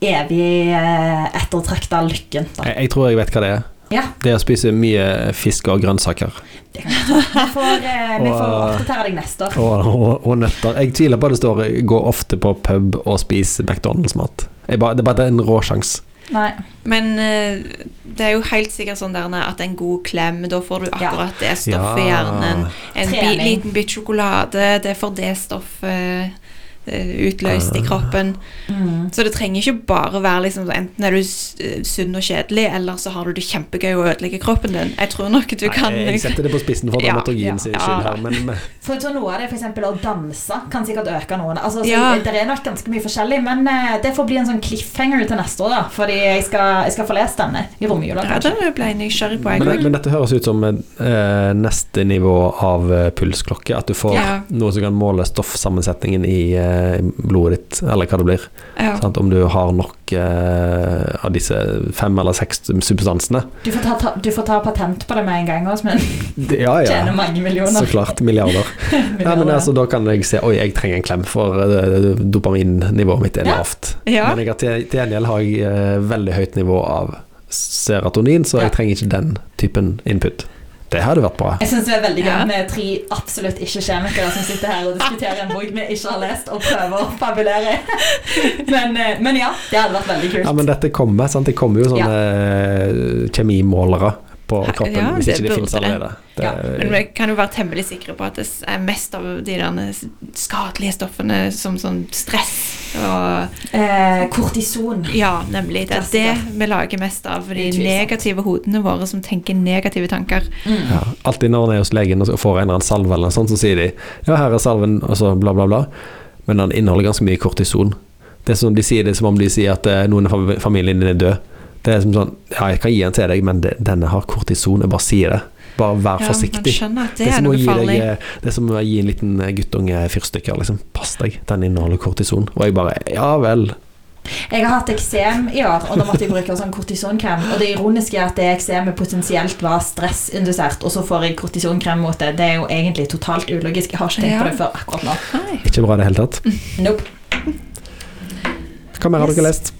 evig eh, ettertrakta lykken. Jeg, jeg tror jeg vet hva det er. Ja. Det å spise mye fisk og grønnsaker. Det kan vi får, eh, vi får oppdatere deg neste år. Og, og, og, nøtter. Jeg tviler på at det står 'gå ofte på pub og spise McDonald's-mat'. Det er bare en rå sjanse. Nei. Men uh, det er jo helt sikkert sånn der at en god klem, da får du akkurat ja. det stoffet i hjernen. En bi, liten bit sjokolade, det får det stoffet. Eh, utløst i kroppen. Mm. Så det trenger ikke bare være liksom, enten er du eh, sunn og kjedelig, eller så har du det kjempegøy å ødelegge kroppen din. Jeg tror nok du Nei, kan Jeg setter det på spissen for dramaturgien ja, sin ja, skyld her, men For så Noe av det, f.eks. å danse, kan sikkert øke noen. Altså, ja. Det er nok ganske mye forskjellig, men uh, det får bli en sånn cliffhanger til neste år, da. Fordi jeg skal, jeg skal få lest denne i romjula. Ja, den ble jeg nysgjerrig på, jeg men, men, dette høres ut som uh, neste nivå av uh, pulsklokke. At du får noe som kan måle stoffsammensetningen i Eh, blodet ditt, eller hva det blir. Ja. Om du har nok eh, av disse fem eller seks substansene. Du får, ta, du får ta, patent på det med en gang, Åsmund. men ja, ja. tjener mange millioner. Så klart. Milliarder. milliarder. Ja, men altså, da kan jeg se Oi, jeg trenger en klem, for uh, dopaminnivået mitt er lavt. Men jeg til, til gjengjeld har jeg uh, veldig høyt nivå av serotonin, så jeg trenger ikke den typen input. Det hadde vært bra. Jeg syns det er veldig gøy med tre absolutt ikke-kjemikere som sitter her og diskuterer en bok vi ikke har lest, og prøver å fabulere. men, eh, men, ja, det hadde vært veldig kult. Ja, Men dette kommer, sant? Det kommer jo sånne ja. Eh, kjemimålere på kroppen ja, hvis ikke det, finnes allerede. Det, ja, men vi kan jo være temmelig sikre på at det er mest av de der skadelige stoffene som sånn stress og eh, Kortison. Ja, nemlig. Det er det vi lager mest av. For de negative hodene våre som tenker negative tanker. Mm. Ja, alltid når en er hos legen og får en eller annen salve, eller noe sånt, så sier de ja, her er salven, og så bla, bla, bla. Men den inneholder ganske mye kortison. Det er som de sier det som om de sier at eh, noen av familien din er død. Det er som sånn Ja, jeg kan gi den til deg, men det, denne har kortison. Jeg bare sier det. Bare vær ja, forsiktig. Det, det, er noe farlig. Deg, det er som å gi en liten guttunge fyrstikker. Liksom. Pass deg, den inneholder kortison. Og jeg bare Ja vel. Jeg har hatt eksem i år, og da måtte jeg bruke sånn kortisonkrem. Og det ironiske er at det eksemet potensielt var stressindusert, og så får jeg kortisonkrem mot det. Det er jo egentlig totalt ulogisk. Jeg har ikke tenkt ja. på det før akkurat nå. Nei. Ikke bra i det hele tatt. Nope. Hva mer har dere lest?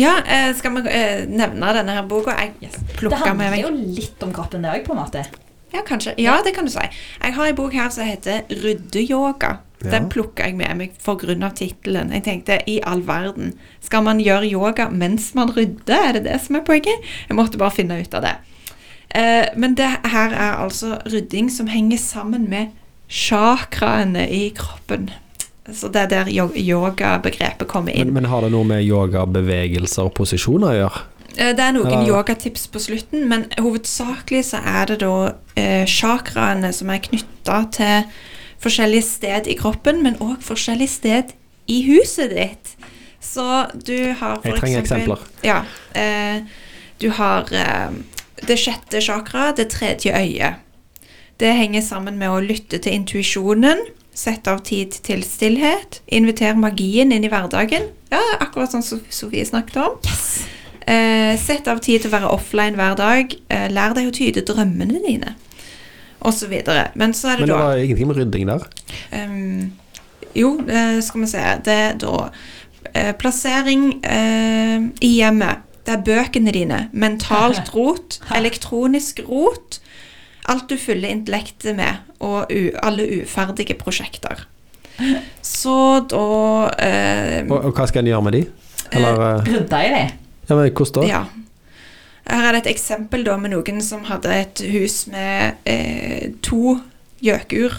Ja, eh, skal vi eh, nevne denne her boka? Jeg yes. Det handler jo litt om kroppen, det òg, på en måte. Ja, kanskje. Ja, det kan du si. Jeg har en bok her som heter Ryddeyoga. Ja. Den plukka jeg med meg pga. tittelen. Jeg tenkte i all verden, skal man gjøre yoga mens man rydder? Er det det som er poenget? Jeg måtte bare finne ut av det. Eh, men det her er altså rydding som henger sammen med chakraene i kroppen. Så det er der yogabegrepet kommer inn. Men, men har det noe med yogabevegelser og posisjoner å gjøre? Eh, Det er noen Eller- yogatips på slutten, men hovedsakelig så er det da eh, chakraene som er knytta til forskjellige sted i kroppen, men òg forskjellige sted i huset ditt. Så du har for Jeg trenger eksempel eksempler. Ja. Eh, du har eh, det sjette chakra, det tredje øyet. Det henger sammen med å lytte til intuisjonen, sette av tid til stillhet, invitere magien inn i hverdagen. Ja, akkurat sånn som Sofie snakket om. Eh, sett av tid til å være offline hver dag. Eh, lær deg å tyde drømmene dine. Og så videre. Men så er det Men det da var ingenting med rydding der? Um, jo, eh, skal vi se. Det er da eh, plassering eh, i hjemmet. Det er bøkene dine. Mentalt rot. Elektronisk rot. Alt du fyller intellektet med, og u alle uferdige prosjekter. Så da eh, Og, og hva skal en gjøre med de? Eller eh, Rydda i de. ja, men hvordan da? Ja. Her er det et eksempel da med noen som hadde et hus med eh, to gjøkur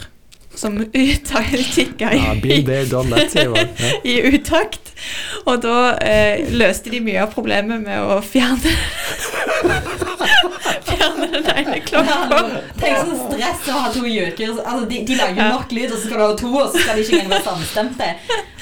som tikka i, i utakt. Og da eh, løste de mye av problemet med å fjerne Ene klokka. Tenk sånn stress å ha to gjøker. Altså, de, de lager Ja. nok lyd, og så skal du ha to, og så skal de ikke engang være samstemte.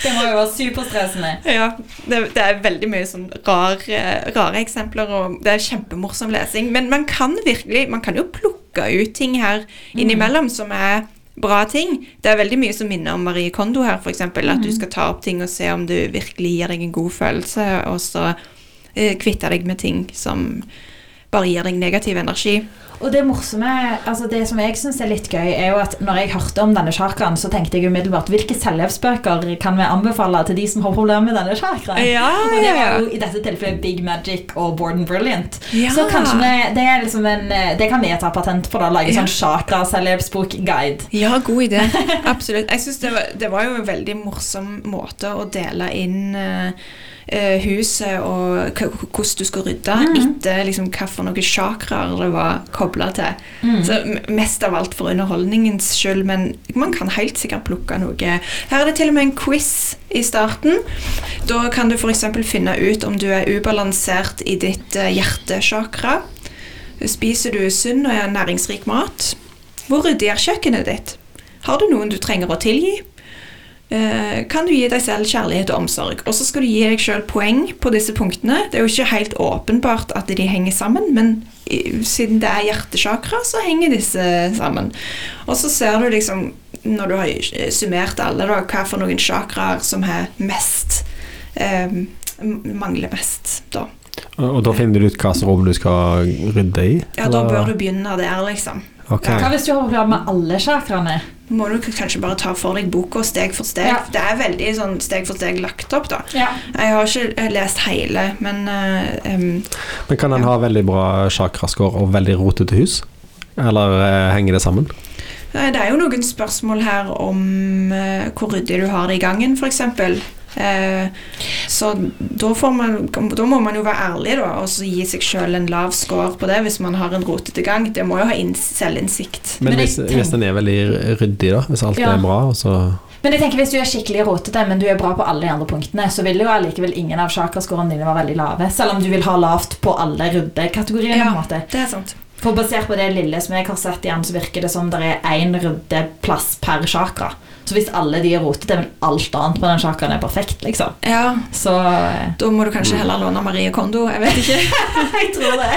Det må jo være superstressende. Ja, det, det er veldig mye sånn rar, eh, rare eksempler, og det er kjempemorsom lesing. Men man kan virkelig Man kan jo plukke ut ting her innimellom som er bra ting. Det er veldig mye som minner om Marie Kondo her, f.eks. At du skal ta opp ting og se om du virkelig gir deg en god følelse, og så eh, kvitte deg med ting som bare gir deg negativ energi. Og det morsomme, altså det som jeg syns er litt gøy, er jo at når jeg hørte om denne chakraen, så tenkte jeg umiddelbart hvilke selvhjelpsbøker kan vi anbefale til de som har problemer med denne chakraen? Ja, Og det er var jo i dette tilfellet Big Magic og Borden Brilliant. Ja. Så kanskje vi, det er liksom en Det kan vi ta patent på, da. Lage Ja. sånn chakra-selvhjelpsbok-guide. Ja, god idé. Absolutt. Jeg synes det, det var jo en veldig morsom måte å dele inn eh, eh, huset og hvordan du skal rydde, etter liksom hvilke chakraer det var kobla til. Så Mest av alt for underholdningens skyld, men man kan helt sikkert plukke noe. Her er det til og med en quiz i starten. Da kan du f.eks. finne ut om du er ubalansert i ditt eh, hjertechakra. Spiser du sunn og næringsrik mat? Hvor ryddig er kjøkkenet ditt? Har du noen du trenger å tilgi? Eh, kan du gi deg selv kjærlighet og omsorg? Og så skal du gi deg selv poeng på disse punktene. Det er jo ikke helt åpenbart at de henger sammen, men siden det er hjertesjakra, så henger disse sammen. Og så ser du liksom, når du har summert alle, da, hva for noen sjakraer som er mest eh, Mangler mest, da. Og, da finner du ut hva rom du skal rydde i? Ja, da bør du begynne der, liksom. Okay. Hva hvis du har problemer med alle chakraene? Må du kanskje bare ta for deg boka steg for steg. Ja. Det er veldig sånn steg for steg lagt opp, da. Ja. Jeg har ikke eh, lest hele, men uh, um, Men kan en Ja. ha veldig bra chakrascore og veldig rotete hus? Eller uh, henger det sammen? det er jo noen spørsmål her om uh, hvor ryddig du har det i gangen, f.eks. Eh, så da, får man, da må man jo være ærlig da, og så gi seg sjøl en lav score på det hvis man har en rotete gang. Det må jo ha inn, selvinnsikt. Men, Men hvis, hvis den er veldig ryddig, da? Hvis alt Ja. er bra, og så Men jeg tenker hvis du er skikkelig rotete, men du er bra på alle de andre punktene, så vil jo allikevel ingen av chakrascorene dine være veldig lave. Selv om du vil ha lavt på alle ryddekategoriene. Ja. Det er sant. For basert på det lille som jeg har sett igjen, så virker det som det er én ryddeplass per chakra. Så hvis alle de er rotete, men alt annet på den chakraen er perfekt, liksom. Ja, Så eh, da må du kanskje heller låne Marie Kondo. Jeg vet ikke. jeg tror det.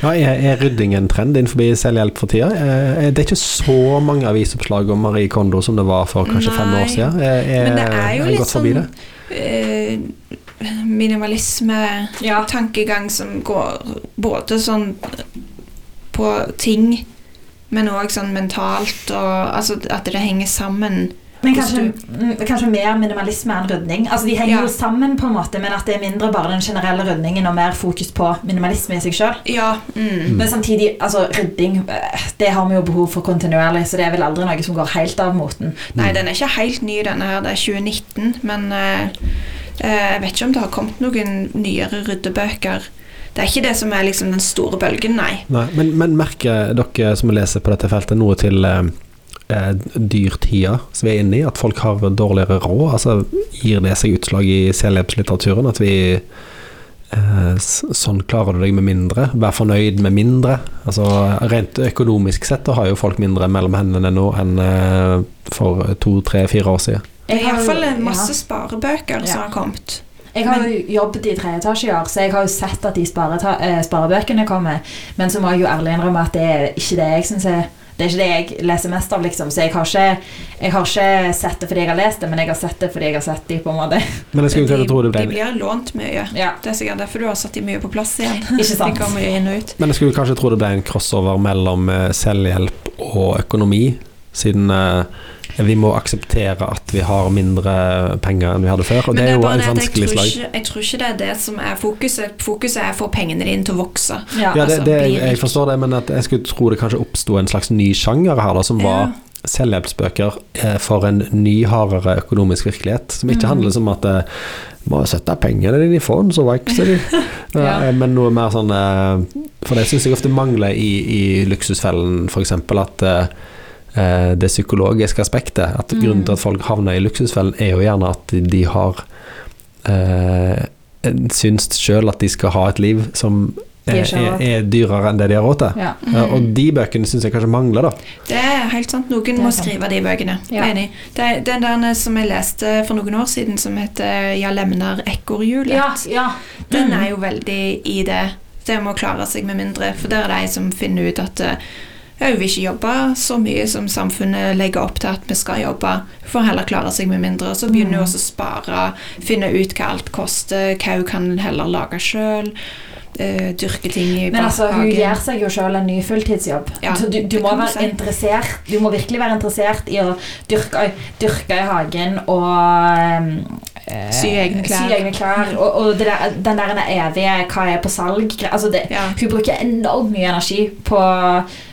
Ja, er, er rydding en trend innenfor selvhjelp for tida? Eh, Det er ikke så mange avisoppslag om Marie Kondo som det var for kanskje fem år siden. Er, er, Men det er jo litt sånn eh, minimalisme-tankegang som går både sånn på ting, men òg sånn mentalt, og altså at det henger sammen. Men kanskje, mm, kanskje mer minimalisme enn rydning. Altså De henger Ja. jo sammen, på en måte men at det er mindre bare den generelle rydningen og mer fokus på minimalisme i seg sjøl. Ja. Mm. Men samtidig, altså rydding eh, Det har vi jo behov for kontinuerlig, så det er vel aldri noe som går helt av moten. Nei, den er ikke helt ny, denne her. Det er 2019, men eh, eh, jeg vet ikke om det har kommet noen nyere ryddebøker. Det er ikke det som er liksom den store bølgen, nei. Nei, men, men merker dere som leser på dette feltet noe til eh, eh, dyrtida som vi er inne i, at folk har dårligere råd? Altså, gir det seg utslag i selvhjelpslitteraturen? At vi eh, Sånn klarer du deg med mindre. Vær fornøyd med mindre. Altså, rent økonomisk sett har jo folk mindre mellom hendene nå enn eh, for to, tre, fire år siden. Er iallfall masse ja. sparebøker som har kommet. Jeg har jo jobbet i tredje etasje år, så jeg har jo sett at de spareta- eh, sparebøkene kommer. Men så må jeg jo ærlig innrømme at det er ikke det jeg syns er det er ikke det jeg leser mest av, liksom. Så jeg har, ikke, jeg har ikke sett det fordi jeg har lest det, men jeg har sett det fordi jeg har sett de, på en måte. Men jeg skulle de, tro det ble de blir lånt mye. Ja, Det er sikkert derfor du har satt de mye på plass igjen. ikke sant? De kommer jo inn og ut. Men jeg skulle kanskje tro det ble en crossover mellom eh, selvhjelp og økonomi, siden eh, vi må akseptere at vi har mindre penger enn vi hadde før. Og det, det er jo en vanskelig slag. jeg tror ikke det er det som er fokuset. Fokuset er å få pengene dine til å vokse. Ja. Ja, det, altså, det, jeg forstår det, men at jeg skulle tro det kanskje oppsto en slags ny sjanger her, da, som var selvhjelpsbøker eh, for en ny, hardere økonomisk virkelighet. Som ikke Mm. handler om at eh, må sette pengene dine i fond, så vokser de. Ja. Eh, Men noe mer sånn eh, For det syns jeg ofte mangler i, i Luksusfellen, f.eks. at det psykologiske aspektet. At Mm. Grunnen til at folk havner i Luksusfellen, er jo gjerne at de har eh, syns sjøl at de skal ha et liv som er, er, er dyrere enn det de har råd til. Ja. Ja, og de bøkene syns jeg kanskje mangler, da. Det er helt sant. Noen må sant. skrive de bøkene. Ja. Enig. Det, den der som jeg leste for noen år siden, som heter 'Jeg lemner ekorrhjulet', ja, ja. den Mm. er jo veldig i det. Det med å klare seg med mindre. For der er de som finner ut at eh, hun vil ikke jobbe så mye som samfunnet legger opp til at vi skal jobbe. Hun får heller klare seg med mindre. Så begynner hun Mm. også å spare, finne ut hva alt koster, hva hun kan heller lage sjøl. dyrke ting i Men altså, hun bakhagen. gjør seg jo selv en ny fulltidsjobb. Ja, du, du må være si. interessert Du må virkelig være interessert i å dyrke, dyrke i hagen og eh, Sy egne klær. Sy egne klær og, og det der, den der evige 'hva er på salg' altså det, Ja. Hun bruker enormt mye energi på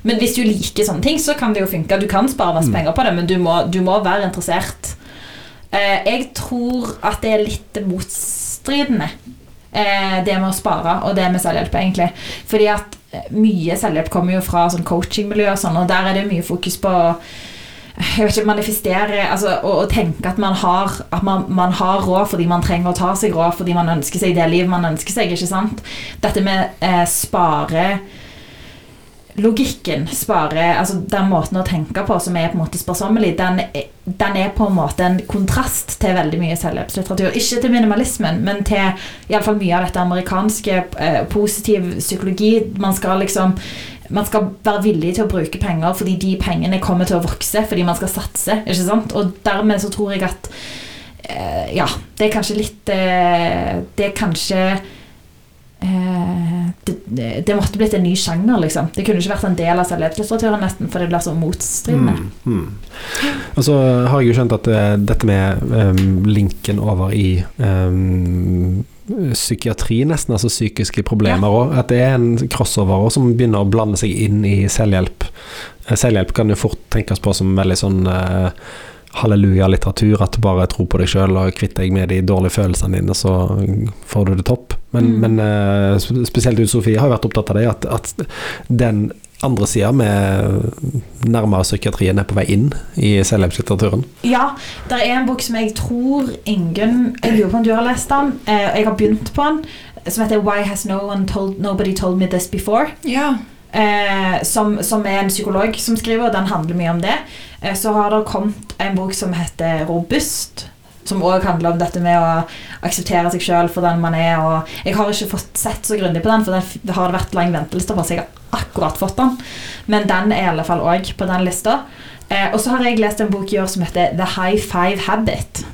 Men hvis du liker sånne ting, så kan det jo funke. Du kan spare masse Mm. penger på det, men du må, du må være interessert. Eh, jeg tror at det er litt motstridende, eh, det med å spare og det med selvhjelp, egentlig. Fordi at eh, mye selvhjelp kommer jo fra sånn coachingmiljø og sånn, og der er det mye fokus på jeg vet ikke, manifestere altså, og, og tenke at man har, at man, man har råd fordi man trenger å ta seg råd fordi man ønsker seg det livet man ønsker seg. ikke sant? Dette med eh, spare Logikken, spare, altså den måten å tenke på som er på en måte sparsommelig, den, den er på en måte en kontrast til veldig mye selvhjelpslitteratur. Ikke til minimalismen, men til i alle fall mye av dette amerikanske eh, positiv psykologi. Man skal liksom man skal være villig til å bruke penger fordi de pengene kommer til å vokse fordi man skal satse. ikke sant? Og dermed så tror jeg at eh, Ja, det er kanskje litt eh, Det er kanskje eh, det, det, måtte blitt en ny sjanger, liksom. Det kunne ikke vært en del av selvhjelpslitteraturen, nesten, for det blir så motstridende. Mm, mm. Og så har jeg jo skjønt at eh, dette med um, linken over i em, psykiatri, nesten, altså psykiske problemer òg, at det er en crossover også, som begynner å blande seg inn i selvhjelp. Eh, Selvhjelp kan jo fort tenkes på som veldig sånn uh, halleluja-litteratur, at du bare tro på deg sjøl og kvitter deg med de dårlige følelsene dine, så får du det topp. Men, Mm. men uh, spesielt du, Sofie, har vært opptatt av det, at, at den andre sida med nærmere psykiatrien er på vei inn i selvhjelpslitteraturen. Ja, det er en bok som jeg tror ingen Jeg lurer på om du har lest den. Eh, jeg har begynt på den. Som heter 'Why Has no one told, Nobody Told Me This Before'. Ja. Eh, som, som er en psykolog som skriver, og den handler mye om det. Eh, så har det kommet en bok som heter 'Robust'. Som òg handler om dette med å akseptere seg sjøl for den man er. Og jeg har ikke fått sett så grundig på den, for den det har vært lang venteliste på, så jeg har akkurat fått den. Men den er i alle fall òg på den lista. Eh, og så har jeg lest en bok i år som heter The High Five Habit.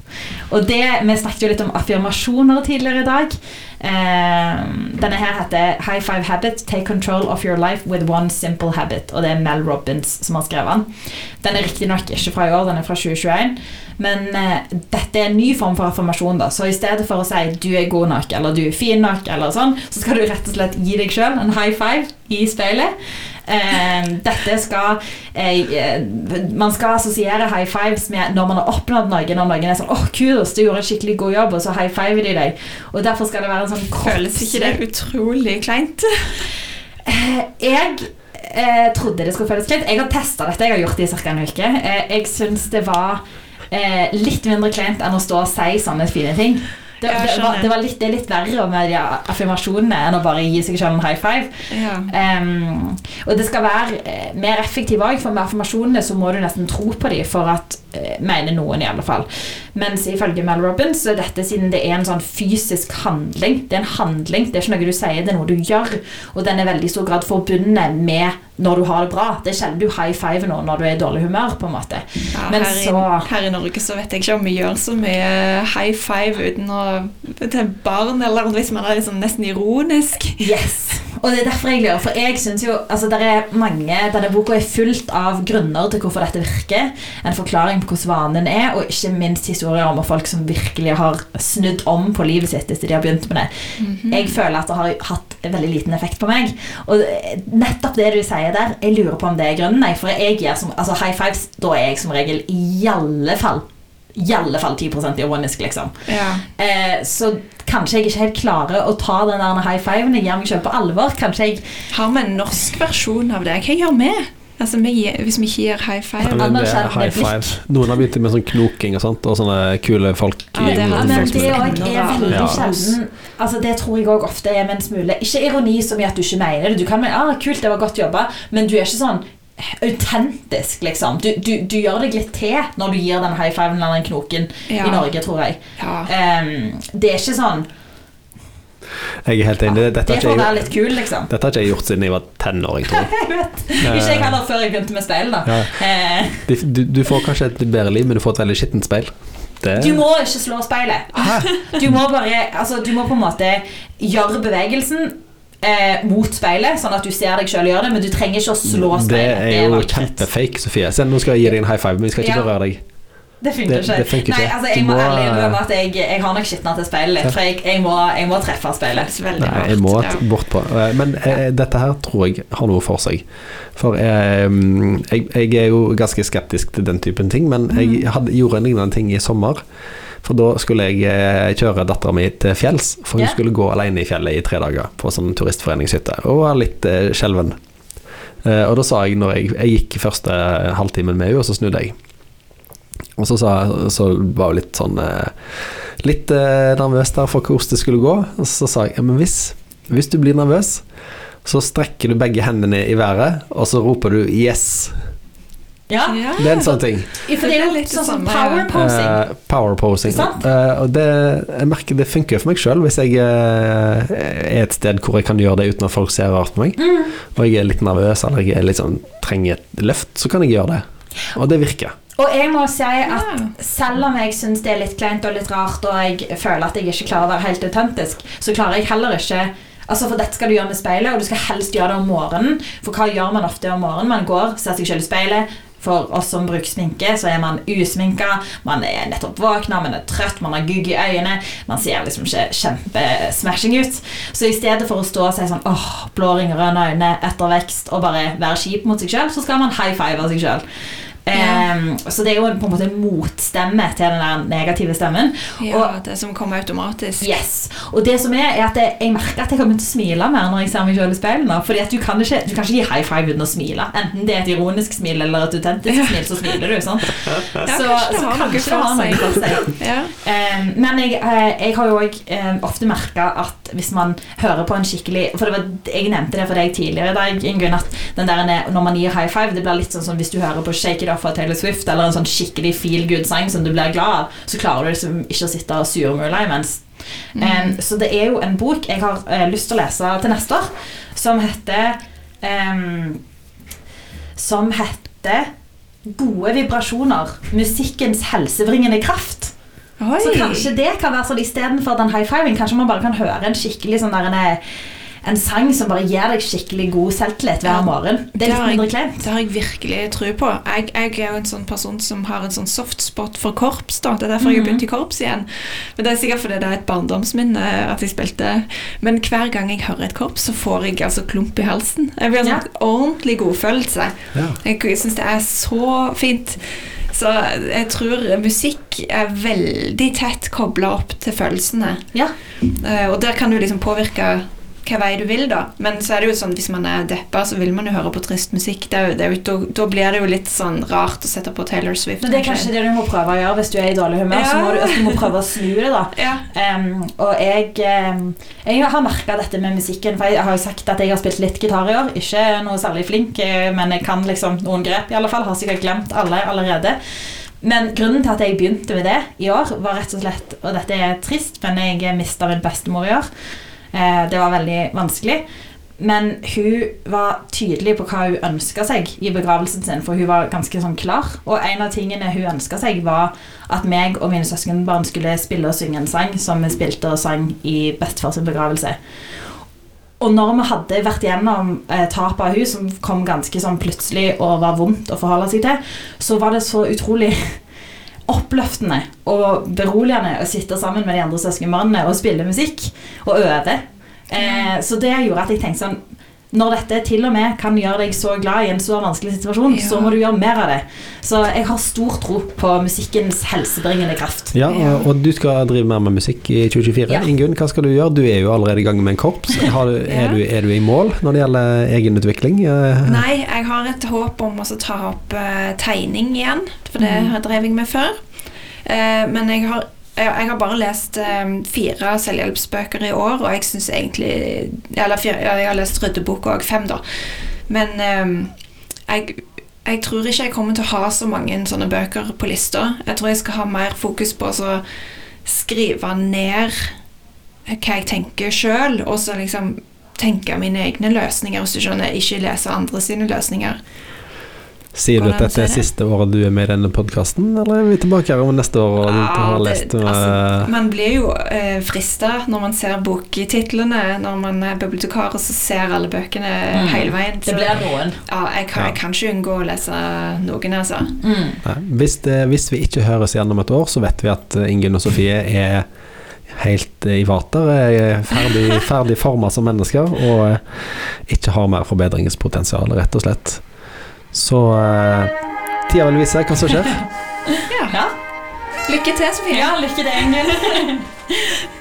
Og det, Vi snakket jo litt om affirmasjoner tidligere i dag. Eh, denne her heter High Five Habit Take Control of Your Life with One Simple Habit. Og det er Mel Robbins som har skrevet den. Den er riktignok ikke fra i år, den er fra 2021. Men eh, dette er en ny form for affirmasjon. da Så i stedet for å si 'du er god nok' eller 'du er fin nok', eller sånn, så skal du rett og slett gi deg sjøl en high five i speilet. Eh, dette skal eh, Man skal assosiere high fives med når man har oppnådd noe. Når noen er sånn 'Å, kudos, du gjorde en skikkelig god jobb', og så high fiver de deg. Og derfor skal det være en sånn Føles ikke det utrolig kleint? Eh, Jeg eh, trodde det skulle føles kleint. Jeg har testa dette, jeg har gjort det i ca. en uke. Eh, jeg syns det var eh, litt mindre kleint enn å stå og si sånne fine ting. Det, det, var, det, var litt, det er litt verre med de affirmasjonene enn å bare gi seg selv en high five. Ja. Um, og det skal være eh, mer effektivt òg, for med affirmasjonene så må du nesten tro på dem for at uh, Mener noen, i alle fall. Mens ifølge Mel Robbins så er dette siden det er en sånn fysisk handling. Det er en handling, det er ikke noe du sier, det er noe du gjør. Og den er veldig i stor grad forbundet med når du har det bra. Det er sjelden du high five noen når du er i dårlig humør. på en måte Ja, Men her, så- i, her i Norge så vet jeg ikke om vi gjør så mye high five uten å til barn, eller hvis man er liksom nesten ironisk. Yes. Og det er derfor jeg lurer, for jeg synes jo altså der er mange, Denne boka er fullt av grunner til hvorfor dette virker. En forklaring på hvordan vanen er, og ikke minst historier om folk som virkelig har snudd om på livet sitt etter de har begynt med det. Jeg føler at det har hatt veldig liten effekt på meg. Og nettopp det du sier der, jeg lurer på om det er grunnen. nei, For jeg gir som, altså high fives, da er jeg som regel i alle fall i alle fall 10% ironisk, liksom. Ja. Eh, så kanskje jeg ikke helt klarer å ta den der high fiven. Jeg gir meg selv på alvor. Kanskje jeg Har vi en norsk versjon av det? Hva gjør vi? Altså, vi gir, hvis vi ikke gir high five? Men det er high five. Noen har begynt med sånn knoking og sånt, og sånne kule folk. Ja, det i- har men det òg er veldig Ja. sjelden Altså Det tror jeg òg ofte er med en smule Ikke ironi som i at du ikke mener det. Du kan mene ah, 'kult, det var godt jobba', men du er ikke sånn autentisk, liksom. Du, du, du gjør deg litt til når du gir den high fiven eller den knoken Ja. i Norge, tror jeg. Ja. Um, det er ikke sånn Jeg er helt enig. Dette Det har får ikke være jeg, litt kul, liksom. dette har ikke jeg gjort siden jeg var tenåring, tror jeg. Vet. Ikke jeg heller før jeg begynte med speil, da. Ja. Eh, Du, du, får kanskje et bedre liv, men du får et veldig skittent speil. Det, Du må ikke slå speilet. Du må bare Altså, du må på en måte gjøre bevegelsen eh, mot speilet, sånn at du ser deg sjøl gjøre det, men du trenger ikke å slå speilet. det er jo kjempefake, Sofie. Nå skal jeg gi deg en high five, men vi skal ikke Ja. røre deg. Det funker ikke. det funker Nei, ikke. altså, jeg må må, ærlig eh, innrømme at jeg, jeg har nok skitna til speilet litt, for jeg, jeg, må, jeg må treffe Det speilet. veldig Nei, jeg må ja. bort på. Eh, Men ja. dette her tror jeg har noe for seg. For eh, jeg, jeg er jo ganske skeptisk til den typen ting, men Mm. jeg hadde, gjorde en lignende ting i sommer. For da skulle jeg eh, kjøre dattera mi til fjells, for hun yeah. skulle gå alene i fjellet i tre dager på sånn turistforeningshytte, og var litt eh, skjelven. Eh, og da sa jeg, når jeg, jeg gikk første halvtimen med henne, og så snudde jeg. Og så, sa, så var jeg litt sånn eh, Litt eh, nervøs der for hvordan det skulle gå. Og så sa jeg ja, men hvis, hvis du blir nervøs, så strekker du begge hendene i været, og så roper du 'yes'. Ja, Ja. Det er en sånn ting. for det er litt sånn sånn power posing. Uh, power posing. Eh, og det, jeg merker det funker for meg sjøl hvis jeg uh, er et sted hvor jeg kan gjøre det uten at folk ser rart på meg. Mm. Og jeg er litt nervøs eller jeg liksom, trenger et løft, så kan jeg gjøre det. Og det virker. Og jeg må si at selv om jeg syns det er litt kleint og litt rart, og jeg føler at jeg ikke klarer å være helt autentisk, så klarer jeg heller ikke Altså For dette skal du gjøre med speilet, og du skal helst gjøre det om morgenen. For hva gjør man ofte om morgenen? Man går, ser seg selv i speilet. For oss som bruker sminke, så er man usminka. Man er nettopp våkna, man er trøtt, man har gugg i øynene. Man ser liksom ikke kjempesmashing ut. Så i stedet for å stå og si sånn åh, blå ringer øyne, øynene, ettervekst, og bare være kjip mot seg sjøl, så skal man high five av seg sjøl. Ja. så det er jo på en måte en motstemme til den der negative stemmen. Ja, Og- det som kommer automatisk. Yes. Og det som er, er at jeg, merker at jeg kommer til å smile mer når jeg ser meg selv i speilet. Fordi at du kan, ikke, du kan ikke gi high five uten å smile. Enten det er et ironisk smil eller et autentisk smil, så smiler du. sant? Ja, så kanskje det har noe for seg. Ja. Eh, men jeg, eh, jeg har jo òg ofte merka at hvis man hører på en skikkelig For det var, Jeg nevnte det for deg tidligere i dag, Ingunn, at den der, når man gir high five, det blir litt sånn som hvis du hører på Shake It Off av Taylor Swift, eller en sånn skikkelig feel good-sang som du blir glad av, så klarer du liksom ikke å sitte og surmule imens. Eh, så det er jo en bok jeg har uh, lyst til å lese til neste år, som heter um, Som heter Gode vibrasjoner. Musikkens helsebringende kraft. Oi. Så kanskje det kan være sånn istedenfor den high fiving, kanskje man bare kan høre en skikkelig sånn der en, en sang som bare gir deg skikkelig god selvtillit hver morgen. Det er har litt mindre jeg- kleint. Det har jeg virkelig tro på. Jeg, jeg er jo en sånn person som har en sånn soft spot for korps. da. Det er derfor jeg har Mhm. begynt i korps igjen. Men Det er sikkert fordi det er et barndomsminne at jeg spilte. Men hver gang jeg hører et korps, så får jeg altså klump i halsen. Jeg blir en Ja. sånn ordentlig godfølelse. Ja. Jeg syns det er så fint. Så jeg tror musikk er veldig tett kobla opp til følelsene. Ja. Uh, Og der kan du liksom påvirke hva vei du vil, da. Men så er det jo sånn hvis man er deppa, så vil man jo høre på trist musikk. Det er det er jo, da, blir det jo litt sånn rart å sette på Taylor Swift. Men det er kanskje det du må prøve å gjøre hvis du er i dårlig humør. Så må du, altså, du må prøve å snu det, da. Ja. Um, og jeg, um, jeg har merka dette med musikken, for jeg har jo sagt at jeg har spilt litt gitar i år. Ikke noe særlig flink, eh, men jeg kan liksom noen grep, i alle fall. Har sikkert glemt alle allerede. Men grunnen til at jeg begynte med det i år, var rett og slett Og dette er trist, men jeg mista min bestemor i år. Eh, det var veldig vanskelig. Men hun var tydelig på hva hun ønska seg i begravelsen sin, for hun var ganske sånn klar. Og en av tingene hun ønska seg, var at meg og mine søskenbarn skulle spille og synge en sang som vi spilte og sang i bestefars begravelse. Og når vi hadde vært gjennom eh, tapet av hun, som kom ganske sånn plutselig og var vondt å forholde seg til, så var det så utrolig oppløftende og beroligende å sitte sammen med de andre søskenbarna og spille musikk og øve. Eh, så det gjorde at jeg tenkte sånn Når dette til og med kan gjøre deg så glad i en så vanskelig situasjon, Ja. så må du gjøre mer av det. Så jeg har stor tro på musikkens helsebringende kraft. Ja, og, og du skal drive mer med musikk i 2024. Ja. Ingunn, hva skal du gjøre? Du er jo allerede i gang med en korps. Har du, er, Ja. du, er du i mål når det gjelder egenutvikling? Eh, Nei, jeg har et håp om å ta opp eh, tegning igjen, for det har drev jeg med før. Eh, men jeg har, jeg, jeg har bare lest eh, fire selvhjelpsbøker i år, og jeg syns egentlig Eller fire, jeg har lest ryddebok òg, fem, da. Men eh, jeg, jeg tror ikke jeg kommer til å ha så mange sånne bøker på lista. Jeg tror jeg skal ha mer fokus på å skrive ned hva jeg tenker sjøl, og så liksom tenke mine egne løsninger, hvis du skjønner, ikke lese andre sine løsninger. Sier du at det dette er siste året du er med i denne podkasten, eller er vi tilbake her om neste år og du Ja, har lest det, altså, man blir jo eh, frista når man ser boktitlene, når man er bibliotekar og så ser alle bøkene Mm. hele veien. Det blir noen. ja, jeg, kan, jeg kan ikke unngå å lese noen, altså. Mm. Nei, hvis, det, hvis vi ikke høres igjen om et år, så vet vi at eh, Ingunn og Sofie er helt eh, i vater, er ferdig, ferdig forma som mennesker og eh, ikke har mer forbedringspotensial, rett og slett. Så uh, tida vil vise hva som skjer. Ja. Ja. Lykke til, Sofie. ja, lykke til, Ingunn.